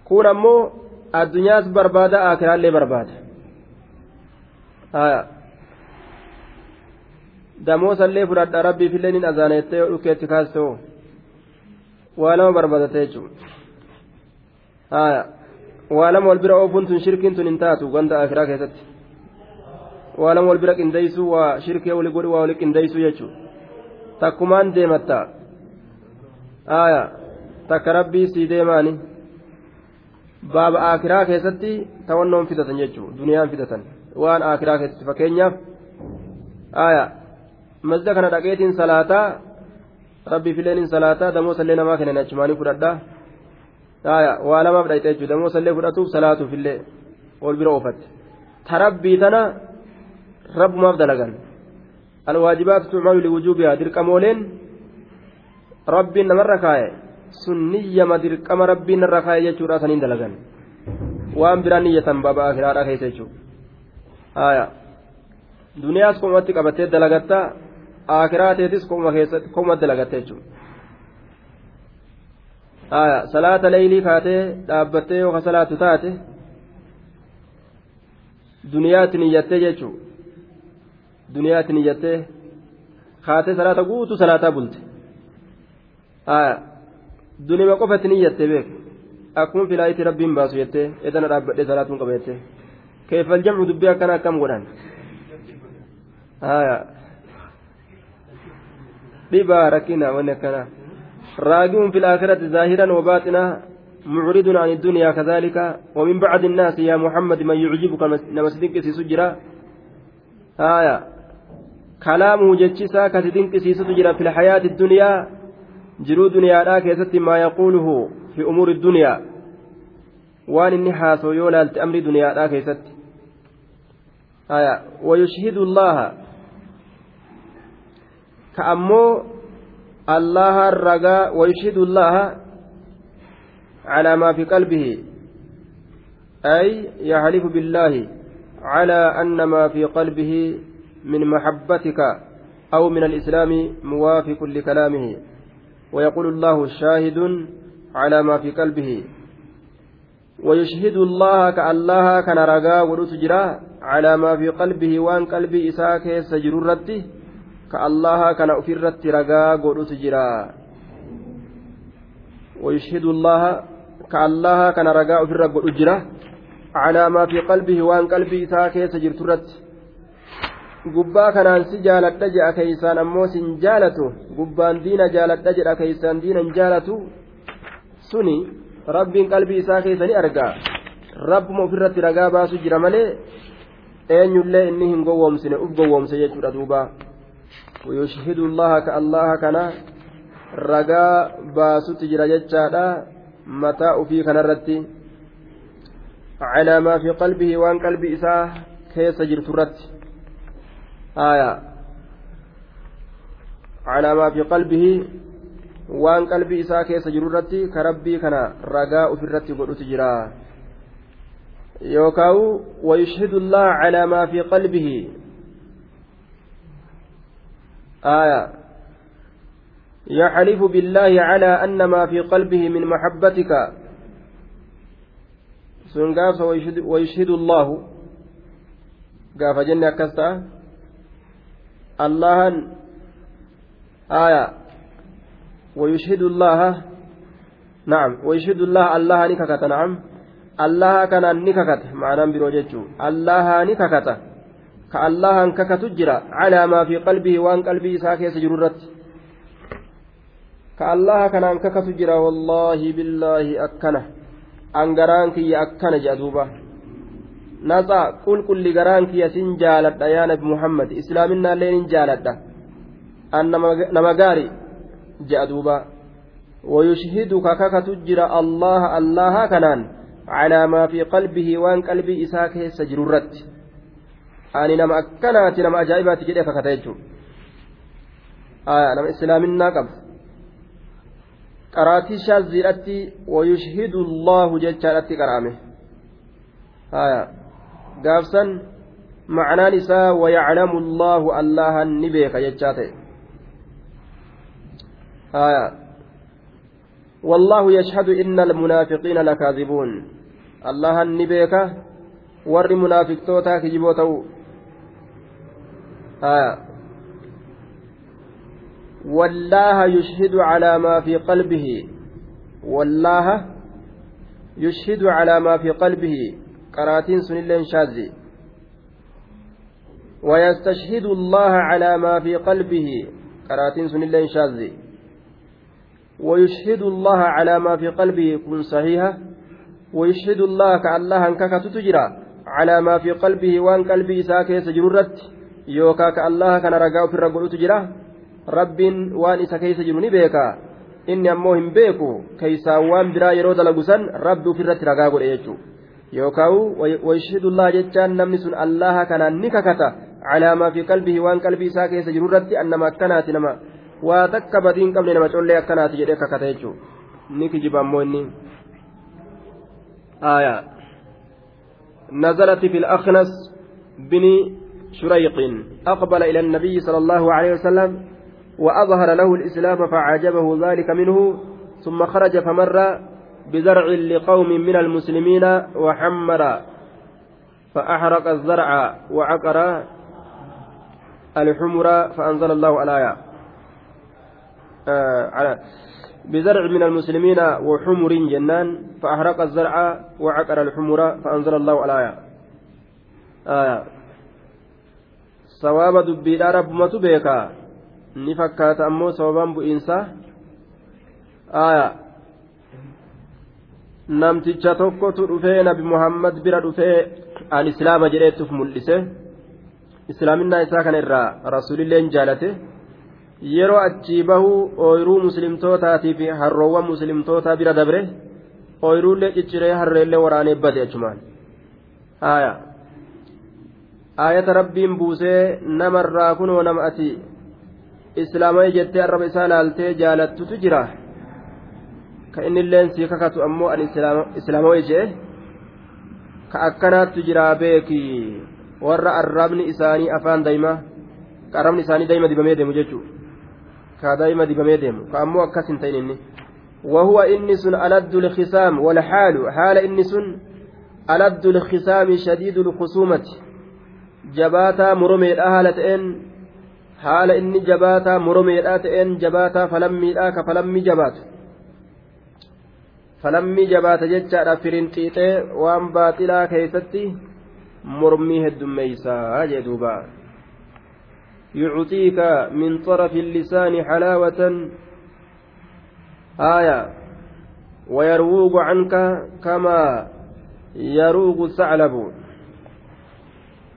Kun ammoo addunyaas barbaada akiraallee barbaada damoosallee fudhadha rabbiifillee nin azaanettee dhukkeetti kaastoo waa lama barbaadate jechuudha waa lama wal bira oofuun tun shirkiin tun hin taatu wanta akiraa keessatti waa lama wal bira qindeessuu waa shirkee wali godhu waa wali qindeessuu jechuudha takkumaan deematta takka rabbii sii deemaani baaba akiraa keessatti tawannoon fidatan jechuudha duniyaan fidatan waan akiraa keessatti fakkeenyaaf masjida kana dhaqeetiin salaataa rabbii fileen salaataa damoo sallee namaa kennan achumaanii fudhadhaa waa lamaaf dhayxe jechuudha damoo sallee fudhatuuf salaatuuf illee ol bira oofatte tarabbii tana rabbumaaf dalagan alwaajibaat tucmalu liwujuubihaa dirqamooleen rabbiin namarra kaa'e sun niyyama dirqama rabbiin narra kaa'e jechuudha saniin dalagan waan biraan niyyatan baaba akiraadhaa keessa jechuudha duniyaas komatti qabattee dalagatta akiraa teetis komatti dalagatte jechuudha salaata leeylii kaatee dhaabbattee yookaan salaatu taate duniyaatti niyyattee jechuudha duniyaatti niyyattee kaatee salaata guutuu salaataa bulte dunima qofatti niyyattee beeku akkuma filaayitii rabbiin baasu jettee edana dhaabbadhee salaatuun qaba keeffal jamcu dubbii akkana akkam godhan wanni akkana راجع في الآخرة ظاهرا وباطنا معرض عن الدنيا كذلك ومن بعد الناس يا محمد من يعجبك نمسدنك سجرا آية كلامه جتشسا كتدنك سجرا في الحياة الدنيا jiruu duniyaadhaa keessatti maa yaquuluhu fi umuuri duniyaa waan inni haasoo yoo laalte amrii duniyaadhaa keessatti wayushhidu llaha ammoo allaha ragaa wayushhidu llaha calaa maa fi qalbihi ay yaxlifu billaahi على أن ما في قلبه من محبتك أو من الإسلام موافق لكلامه ويقول الله شاهد على ما في قلبه ويشهد الله كالله كان رقا ورسجرا على ما في قلبه وأن قلبي إساك ka allaha kana ufirratti ragaa godhutu jira. Wayushhidu allaha ka allaha kana ragaa ofirra godhu jira. Calaa maa fi qalbihi waan qalbii isaa keessa jirtu irratti. Gubbaa kanaan si jaaladha jedha keeysaan ammoo sin jaalatu. Gubbaan diina jaaladha jedha keeysaan diina hin jaalatu. Suni rabbiin qalbii isaa keessa ni argaa rabbuma ufirratti ragaa baasu jira malee eenyullee inni hin gowwoomsine uf gowwoomse jechuudha duubaa ويشهد الله كالله كان رجاء باسط جرى جتشادا متى في كان الرتي على ما في قلبه وان قلبي إساه كيس جرت الرتي آية. على ما في قلبه وان قلبي إساء كيس جرورتي كربي كان رقاء في الرتي قلت جرا. يوكاو ويشهد الله على ما في قلبه آية. يحلف بالله على أن ما في قلبه من محبتك. سنقاف ويشهد الله. قاف جنة كستا. allahan aya ويشهد الله. نعم. ويشهد الله. الله نككت. نعم. الله كان الله كالله انككت جرا على ما في قلبه وان قلبه ساكي سجررت كالله كان انككت جرا والله بالله يا naxa qulqulli garaan kiyya sin jaaladha yaa nabi muhammad islaaminaallee nin jaaladha an nama gaari je'a duuba wayushhiduka kakatu jira allaha allaha kanaan calaa maa fi qalbihi waan qalbii isaa keessa jiru irratti ani nama akkanaati nama ajaa'ibaati jedhee kakata jechuudha nama islaaminaa qaba qaraatii shaaziidhatti wayushhidu allahu jechaadhatti qara'ame gaafsan macnaan isaa wayaclamu allahu allahan ni beeka jechaa ta'e والله يشهد إن المنافقين لكاذبون الله النبيك ور منافق توتا كجبوتو آه والله يشهد على ما في قلبه. والله يشهد على ما في قلبه. قراتين سنلين شاذي ويستشهد الله على ما في قلبه. قراتين سنلين شاذي ويشهد الله على ما في قلبه. كن صحيحة. ويشهد الله كالله أنكك تجرى على ما في قلبه. وان قلبه ساكي جررت يوكا كالله كان رقاو في الرقل تجرى rabbiin waan isa keessa jiru ni beeka inni ammoo hin beeku keeysaa waan biraa yeroo dalagu san rabbi ofirratti ragaa godhe jechuudha yookaan wayishidullaa jechaan namni sun allaha kanaan ni kakata calaamaa fi qalbii waan qalbii isaa keessa jiru irratti annama akkanaati nama waa takka badiin qabne nama collee akkanaati jedhee kakata jechuudha ni kijiba ammoo inni. نزلت في الأخنس بن شريق أقبل إلى النبي صلى الله عليه وسلم وأظهر له الإسلام فعجبه ذلك منه ثم خرج فمر بزرع لقوم من المسلمين وحمر فأحرق الزرع وعقر الحمر فأنزل الله الآية. آه بزرع من المسلمين وحمر جنان فأحرق الزرع وعقر الحمر فأنزل الله الآية. آية sawaaba dubbiidhaa rabbumatu beeka ni fakkaata ammoo sababaan bu'iinsa? Aya. Namticha tokkotu dhufee nabi muhammad bira dhufee an islaama jedheettuuf mul'ise. Islaaminaa isaa kana irraa rasuulilleen jaalate. Yeroo achii bahuu ooyiruu muslimtootaatiif fi harroowwan muslimtootaa bira dabre ooyiruullee cicciree harreellee waraanee bade achumaan. Aya. Aayata rabbiin buusee namarraa kunoo nama ati islaamay jettee arraba isaa laaltee jaalattutu jira ka inni illeen sii kakatu ammoo an islaamawee jee ka akkanaattu jiraa beeki warra arrabni isaanii afaan dayma ka arrabni isaanii dayma dibamee deemu jechuu ka dayma dibamee deemu ka ammoo akkas hin ta'in inni وهو إنس ألد الخصام والحال حال إنس ألد الخصام شديد الخصومة جباتا مرمي الأهلة إن haala inni jabaataa moromeedhaa ta'een jabaataa falammiidhaa ka falammii jabaatu falammii jabaata jechaadha firinxiixee waan baaxilaa keessatti mormii heddummeeysaa jee duuba يعطيك من طرف اللسان حلاوة آية ويروق عنك كما يروق الثعلب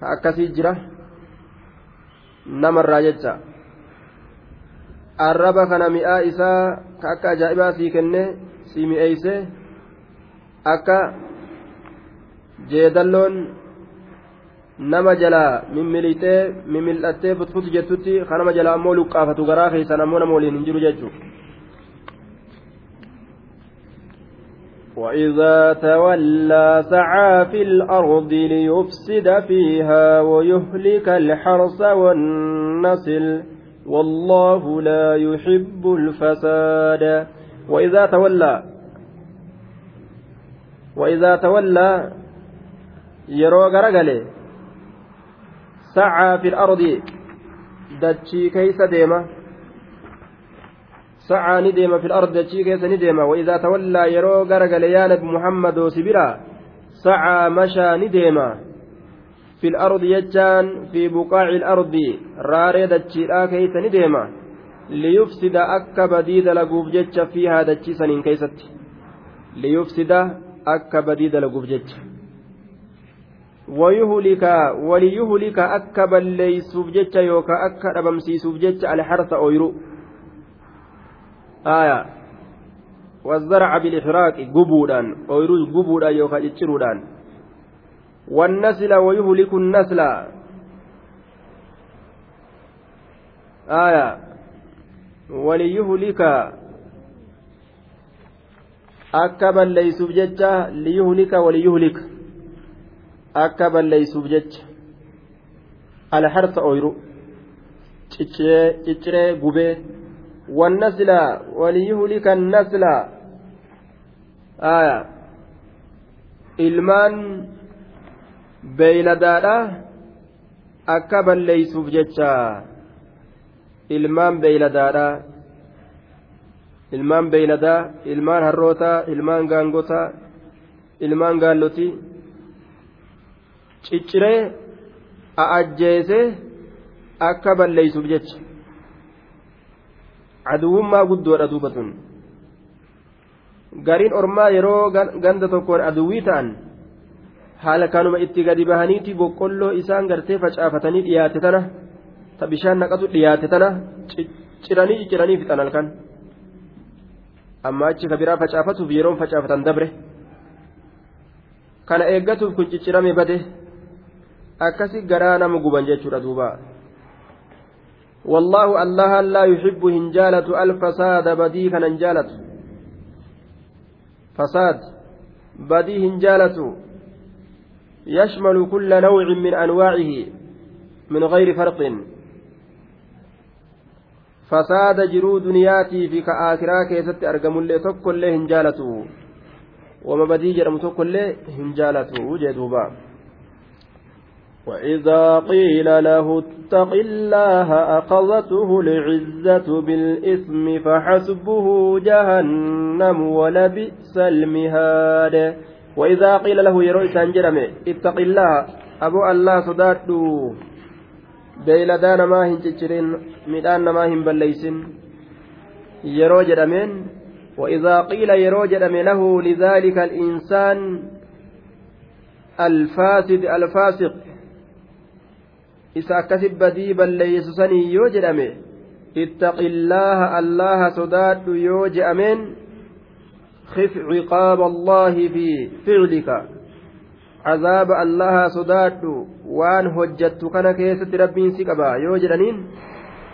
هكذا جرى namarraa jecha arraba kana mi'aa isaa ka akka ajaa'ibaa sii kenne sii mi'eeyse akka jeedalloon nama jalaa mimmilixee mimmil'attee futfutu jettutti ka nama jalaa ammoo luqqaafatu garaa keessan ammoo nama waliin hin jiru jechuudha. وإذا تولى سعى في الأرض ليفسد فيها ويهلك الحرث والنسل والله لا يحب الفساد وإذا تولى وإذا تولى يرو غرغله سعى في الأرض دتشي كيس ديمه سعى ندم في الأرض دچي كيس ندم وإذا تولى يرو غرغل يا نبي محمد وسبرا سعى مشى ندم في الأرض يجان في بقاع الأرض راري دچي كيس ندم ليفسد أكا بديد لقوف جتش فيها سنين كيست. ليفسد أكا بديد لقوف جتش ويهلك وليهلك أكا بليسوف جتش يوكا أكا ربمسيسوف جتش الحرث أويرو. آية والزرع بالإحراق قبودان أويروز قبودان يوكا جتشرودان والنسل ويهلك النسل آية waliyuhlika akka balleeysuuf jecha liyuhlika waliyuhlika akka balleeysuuf jecha alharsa oyru cicciree gubee والنسل وليهلك النسل آية ilmaan beeyladaadha akka balleeysuuf jecha ilmaan beeyladaadha ilmaan beeyladaa ilmaan harrootaa ilmaan gaangotaa ilmaan gaallotii cicciree a'ajjeese akka balleeysuuf jecha aduwwummaa guddoodha duuba tun. Gariin ormaa yeroo ganda tokkoon aduwwii ta'an haala kanuma itti gadi bahaniiti boqqolloo isaan gartee facaafatanii dhiyaate tana ta bishaan naqatu dhiyaate tana ciranii cicciranii fixan halkan amma achi ka biraa facaafatuuf yeroon facaafatan dabre. Kana eeggatuuf kun ciccirame bade. Akkasi garaa nama guban jechuudha duuba والله الله لا يحب هنجالة الفساد بدي كان هنجالة فساد بدي هنجالة. يشمل كل نوع من أنواعه من غير فرق. فساد جرو دنياتي في كآخرا كيست أرقم اللي تكل له هنجالته وما بدي جرم تكل له هنجالته جدوبا وإذا قيل له اتق الله أخذته العزة بالإثم فحسبه جهنم ولبئس المهاد. وإذا قيل له يروي سانجرم اتق الله. أبو الله صداتو beeyladaa ما hin ciccirin midhaan namaa hin balleeysin yeroo وإذا قيل يرو جدم له لذلك الإنسان الفاسد الفاسق. Isa akkasit badii balleeysu sanii yoo jedhame ittaqillaaha allaha sodaadhu yoo je'ameen خف عقاب الله في فعلك عذاب الله صداد وان هجت كان كيست ربي سكبا يوجدنين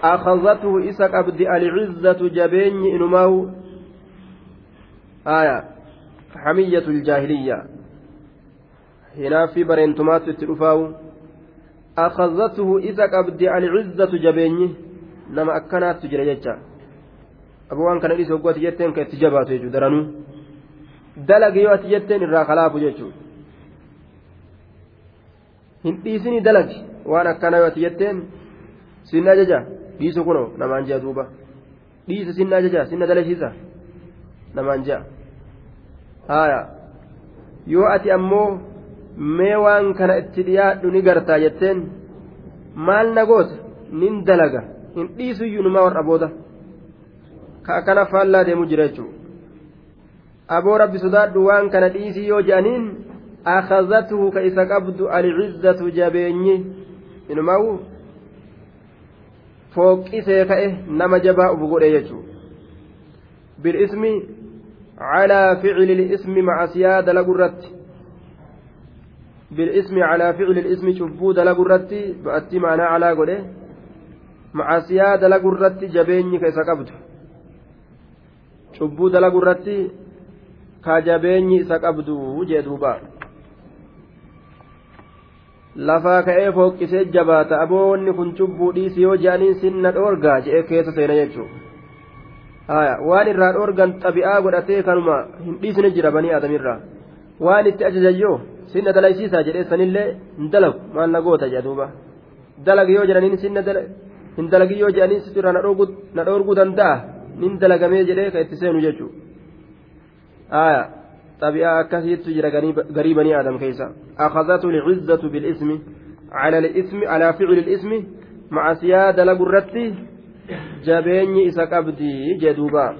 أخذته إسك أبدي العزة جبين إنماو آية حمية الجاهلية هنا في برينتمات التلفاو أخذته إذا قبض العزة جبيني نما أكنات تجري جتا أبوان كان إيسا وقوة جتين كتجبات يجو درانو دلق يوات جتين إرا خلاف جتشو hin dhiisini dalagi waan akkana yoo jetteen sinna ajaja dhiisu kuno namaan jea duuba dhiisa sinna ajaja sinna dalasiisa namaan jea haya yoo ati ammoo mee waan kana itti dhiyaadhu ni gartaa jetteen. Maal na goota? Nin dalaga. Hin dhiisuyyuu numaa warra booda. Ka akkana faallaa deemu jira jechuudha. Aboo rabbi sodaadhu waan kana dhiisii yoo je'aniin akhazatuhu ka isa qabdu alcizzatu jabeenyi. Inumaa'u fooqqisee ka'e nama jabaa ufu godhe jechuudha. Bilismi calaa ficili lismi macasiyaa dalagu irratti بالاسم على فعل الاسم شبو دلق الرتي بأتي معنى على قوله مع سيا دلق الرتي جبيني كيسا قبض شبو دلق الرتي كجبيني إسا قبض وجدوبا lafaa ka'ee fooqqisee jabaata aboonni kun cubbuu dhiisi yoo je'aniin sinna dhoorgaa je'ee keessa seena jechuudha waan irraa dhoorgan xabi'aa godhatee kanuma hin dhiisne jira banii aadamirraa waan itti ajajayyoo sinna dalaysiisaa jedhee sanillee hin dalagu maal na goota jedha duuba dalagi yoo jedhaniin sinna hin dalagi yoo jedhaniin sitirraa na dhoorguu danda'a nin dalagamee jedhee ka itti seenu jechuudha aayaa xabi'aa akkasiitu jira garii banii aadam keessa akhazatu lcizzatu bilismi على الاسم على فعل الاسم مع سيادة لقرتي جبيني إسا قبدي جدوبا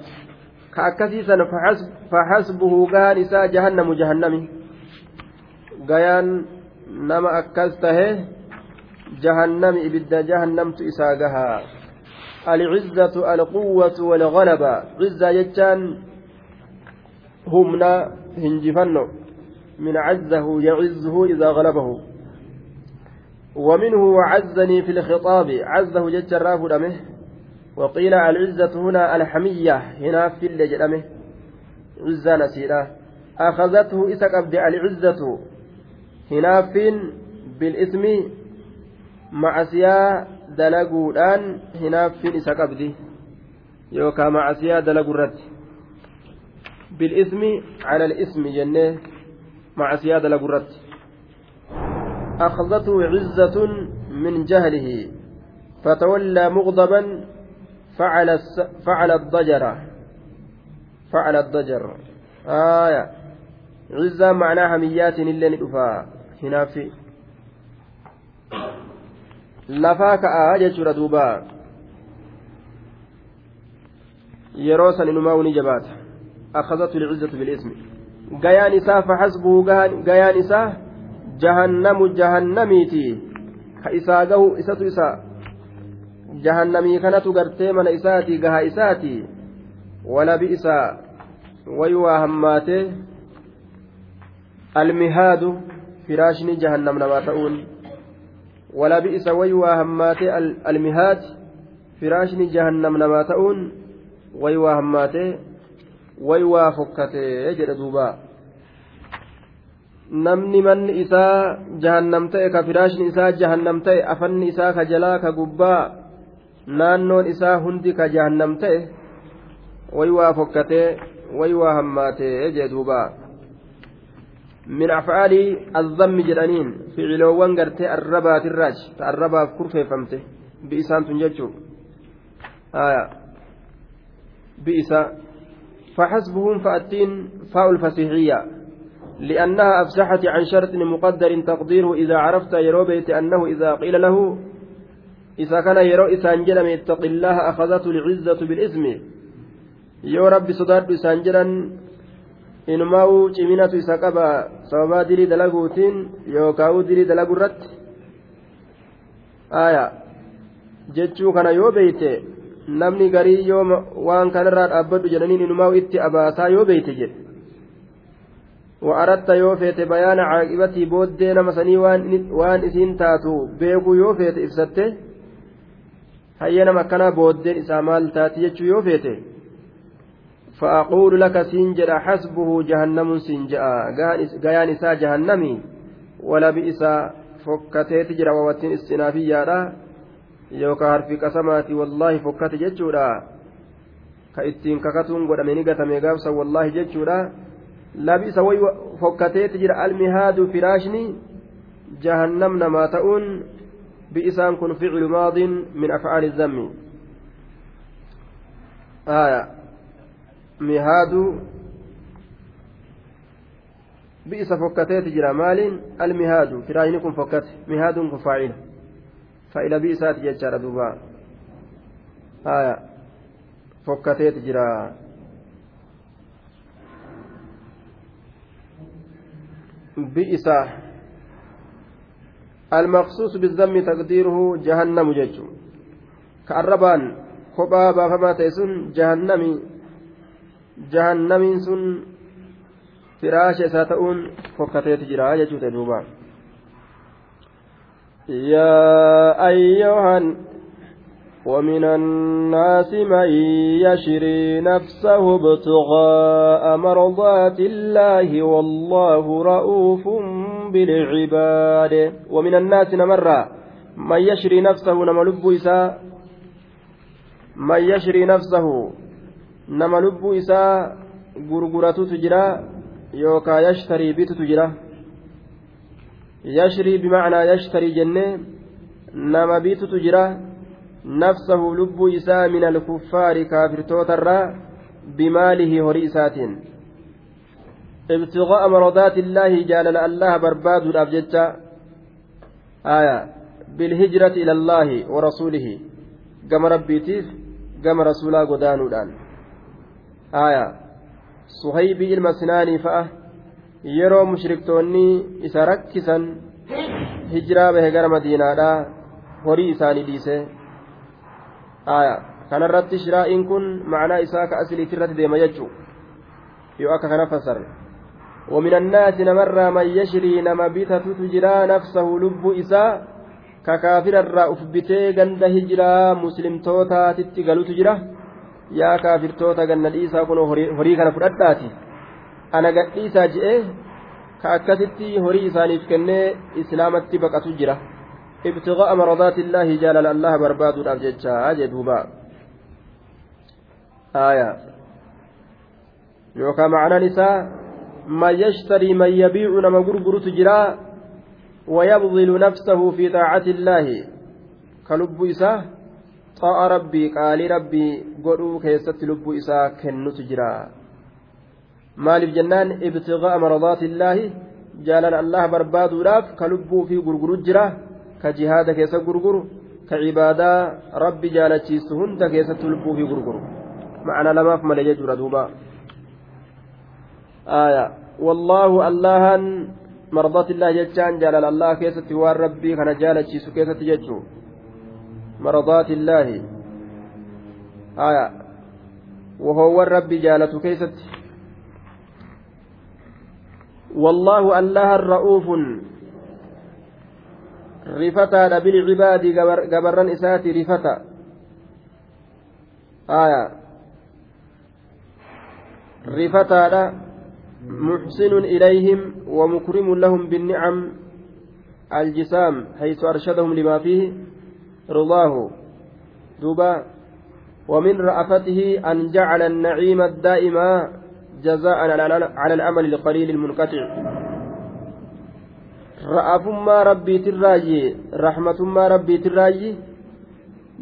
كأكسيسا فحسب فحسبه كان إسا جهنم جهنمي gayaan nama akkas tahe ibidda jahannamtu isaa gahaa alcizzatu alquwwatu walgalaba cizza jechaan humna hinjifanno min cazzahu yacizzuhu idaa galabahu ومنه وعزني في الخطاب عزه جج الراف دمه وقيل العزة هنا الحمية هنا في اللي جرمه عزة نسيرة أخذته إسا قبد العزة هنا فين بالإثم معسيا دلقودان هنا فين إسا قبدي يوكا معسيا دلقرت بالإثم على الإثم جنة معسيا دلقرت أخذته عزة من جهله فتولى مغضبا فعل فعل الضجر فعل الضجر آية عزة معناها ميات اللي ندفا في lafaa ka'aa jechuudha duuba yeroo san inumaa ni jabaata akhazatu lcizzatu bilismi gayaan isaa faxasbuhu gayaan isaa jahannamu jahannamiiti ka isaa gahu isatu isa jahannamii kanatu gartee mana isaati gaha isaati walabi isaa wayuwaa hammaatee almihaadu firaashni jahannam namaa ta'uun walabi isa wayuwaa hammaatee almihaad firaashni jahannam namaa ta'uun wayuwaa hammaatee wayuwaa fokkatee jedhe duubaa namni manni isaa jahannam ta'e ka firaashni isaa jahannam ta'e afanni isaa ka jalaa ka gubbaa naannoon isaa hundi ka jahannam ta'e way waa fokkatee way waa hammaatee jee duuba min afcaali azzammi jedhaniin ficiloowwan gartee arrabaatirraaj ta arrabaaf kurfeeffamte bi'isaan tun jechuu bi'isa فحسبهم فأتين فاء الفسيحية لأنها أفسحت عن شرط مقدر تقديره إذا عرفت يروبيت أنه إذا قيل له إذا كان يرو إسان جلم اتق الله أخذته العزة بالإثم rabbi sodaadhu isaan jedhan inumaa'uu ciminatu isa qaba sababaa dirii dalaguutiin yookaa'uu dirii dalagu irratti aya jechuu kana yoo beeyte namni garii yoo waan kanarraa dhaabbadhu jedhaniin inumaa'u itti abaasaa yoo beeyte jedhe وأردت يوفيت بيان عاقبتي بودي نما سني وان وان اسين تاتو بيكو يوفيت إفسته هيا مكانا بودين إسا مال تاتي يجو يوفيت فأقول لك سنجر حسبه جهنم سنجاء قيان إسا جهنمي ولا بئسا فكتيت جرى ووتين استنافيا yookaan harfi qasamaati wallaahi fokkate jechuudha ka ittiin kakatuun godhameni gatame gaafsa wallaahi jechuudha labisa way fokkateeti jira almihaadu firaashni jahannam namaa ta'uun bi'isaan kun ficlu maadin min afcaali zammi mihaadu bi'isa fokkateeti jira maaliin almihaadu firaashni kun fokkate mihaaduun kun faacila fa'ila bi'isaati jechaadha duuba fokkateeti jira بئس المخصوص بالذم تقديره جهنم جج kophaa baafamaa ta'e sun jahannami jahannamiin sun firaasha isaa ta'uun fokkateeti jira jechuu ta'e duuba yaa ayyuhan ومن الناس من يشري نفسه ابتغاء مرضات الله والله رؤوف بالعباد. ومن الناس نمر من يشري نفسه نما لب إساء من يشري نفسه لب إساء غرغرة تجرى يوكا يشتري بيت تجرى يشري بمعنى يشتري جنة نما بيت تجرى نفسه لب إساء من الكفار كافر توترا بماله هري إساتين ابتغاء مرضات الله جال الله برباد الأبجدة آية بالهجرة إلى الله ورسوله قم ربيتيف قم رسولا قدانودان آية صهيب المسناني فأه yeroo mushriktoonni isa rakkisan hijiraa bahe gara madiinaadhaa horii isaanii dhiise kanarratti shiraa'iin kun macnaa isaa ka asiliitti irratti deema jechuu yoo akka kana fassarre ومن الناس نمر من يشري نما بيتة تجرى نفسه لب إساء ka kaafirarraa uf bitee ganda hijiraa muslimtootaatitti galutu jira yaa kaafirtoota ganna dhiisaa kun horii kana fudhadhaati ana gadhiisaa je'ee ka akkasitti horii isaaniif kennee islaamatti baqatu jira ibtiqaa'a maradaati illaahi jaalala allaha barbaaduudhaaf jechaa jee duuba aayaa yookaan macnaan isaa man yashtarii man yabiicu nama gurgurutu jira ويبذل نفسه في طاعة الله كلب إساه طاعة ربي قال ربي قلوا كيست لب إساه كنت جرا maaliif jennaan ibtiqaa'a maradaati illaahi jaalala allah barbaaduudhaaf ka lubbuu fi gurguru jira ka jihaada keessa gurguru ka cibaadaa rabbi jaalachiisu hunda keessatti lubbuu fi gurguru macna lamaaf malee jechuudha duuba aya wallaahu allahan maradaati illaahi jechaan jaalala allah keessatti waan rabbii kana jaalachiisu keessatti jechuu maradaati illaahi aya wahoowwan rabbi jaalatu keessatti والله الله الرؤوف. رفتا بالعباد جبران إساتي رفتا. آية. رفتا محسن إليهم ومكرم لهم بالنعم الجسام حيث أرشدهم لما فيه. رضاه دوبا ومن رأفته أن جعل النعيم الدائم جزاء على العمل القليل المنقطع ra'afummaa rabbiitirraayi rahmatummaa rabbiitirraayi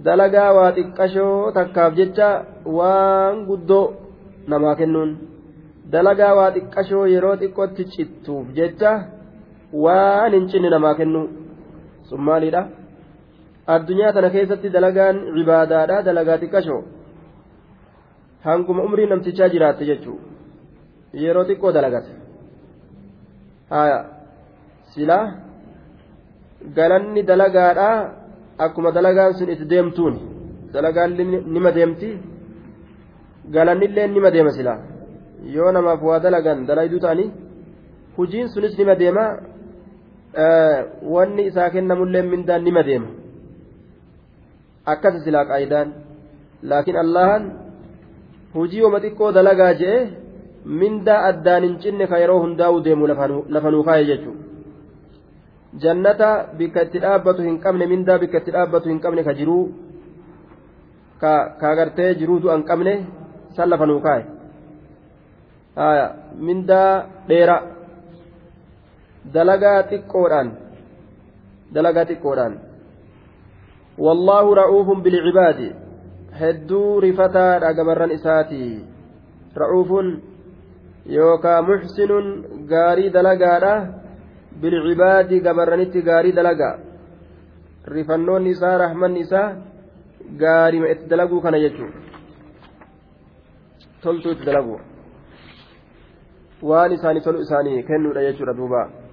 dalagaa waa xiqqashoo takkaaf jecha waan guddoo namaa kennuun dalagaa waa xiqqashoo yeroo xiqqootti cittuuf jecha waan hin cinne namaa kennu sun maalidha addunyaa tana keessatti dalagaan cibaadaadha dalagaa xiqqashoo hanguma umrii namtichaa jiraatte jechuudha. yeroo xiqqoo dalagate haya silaa galanni dalagaadha akkuma dalagaan sun itti deemtuun dalagaan nima deemti galannillee nima deema silaa yoo namaaf waa dalagan dalayduu ta'anii hujiin sunis nima deema wanni isaa kennamullee mindaan nima deema akkasa silaa qaayidaan. Laakiin allahan hujii wama xiqqoo dalagaa je'e mindaa addaan hin cinne ka yeroo hundaa'u deemu lafanuu kaaye jechuudha. Jannata bikka itti dhaabbatu hin qabne mindaa bikka itti dhaabbatu hin qabne ka jiruu ka gartee jiruutu an qabne san lafanuu kaaye. Mindaa dheeraa dalagaa xiqqoodhaan dalagaa xiqqoodhaan. Bilcibaadi hedduu rifataadha gabarran isaati ra'uufun yookaa muxsinuun gaarii dalagaadha bilcibaadi gabarranitti gaarii dalagaa rifannoonni isaa rahmanni isaa gaarima itti dalaguu kana jechuun toltuu itti dalaguu waan isaanii tolu isaanii kennuudha jechuudha duuba.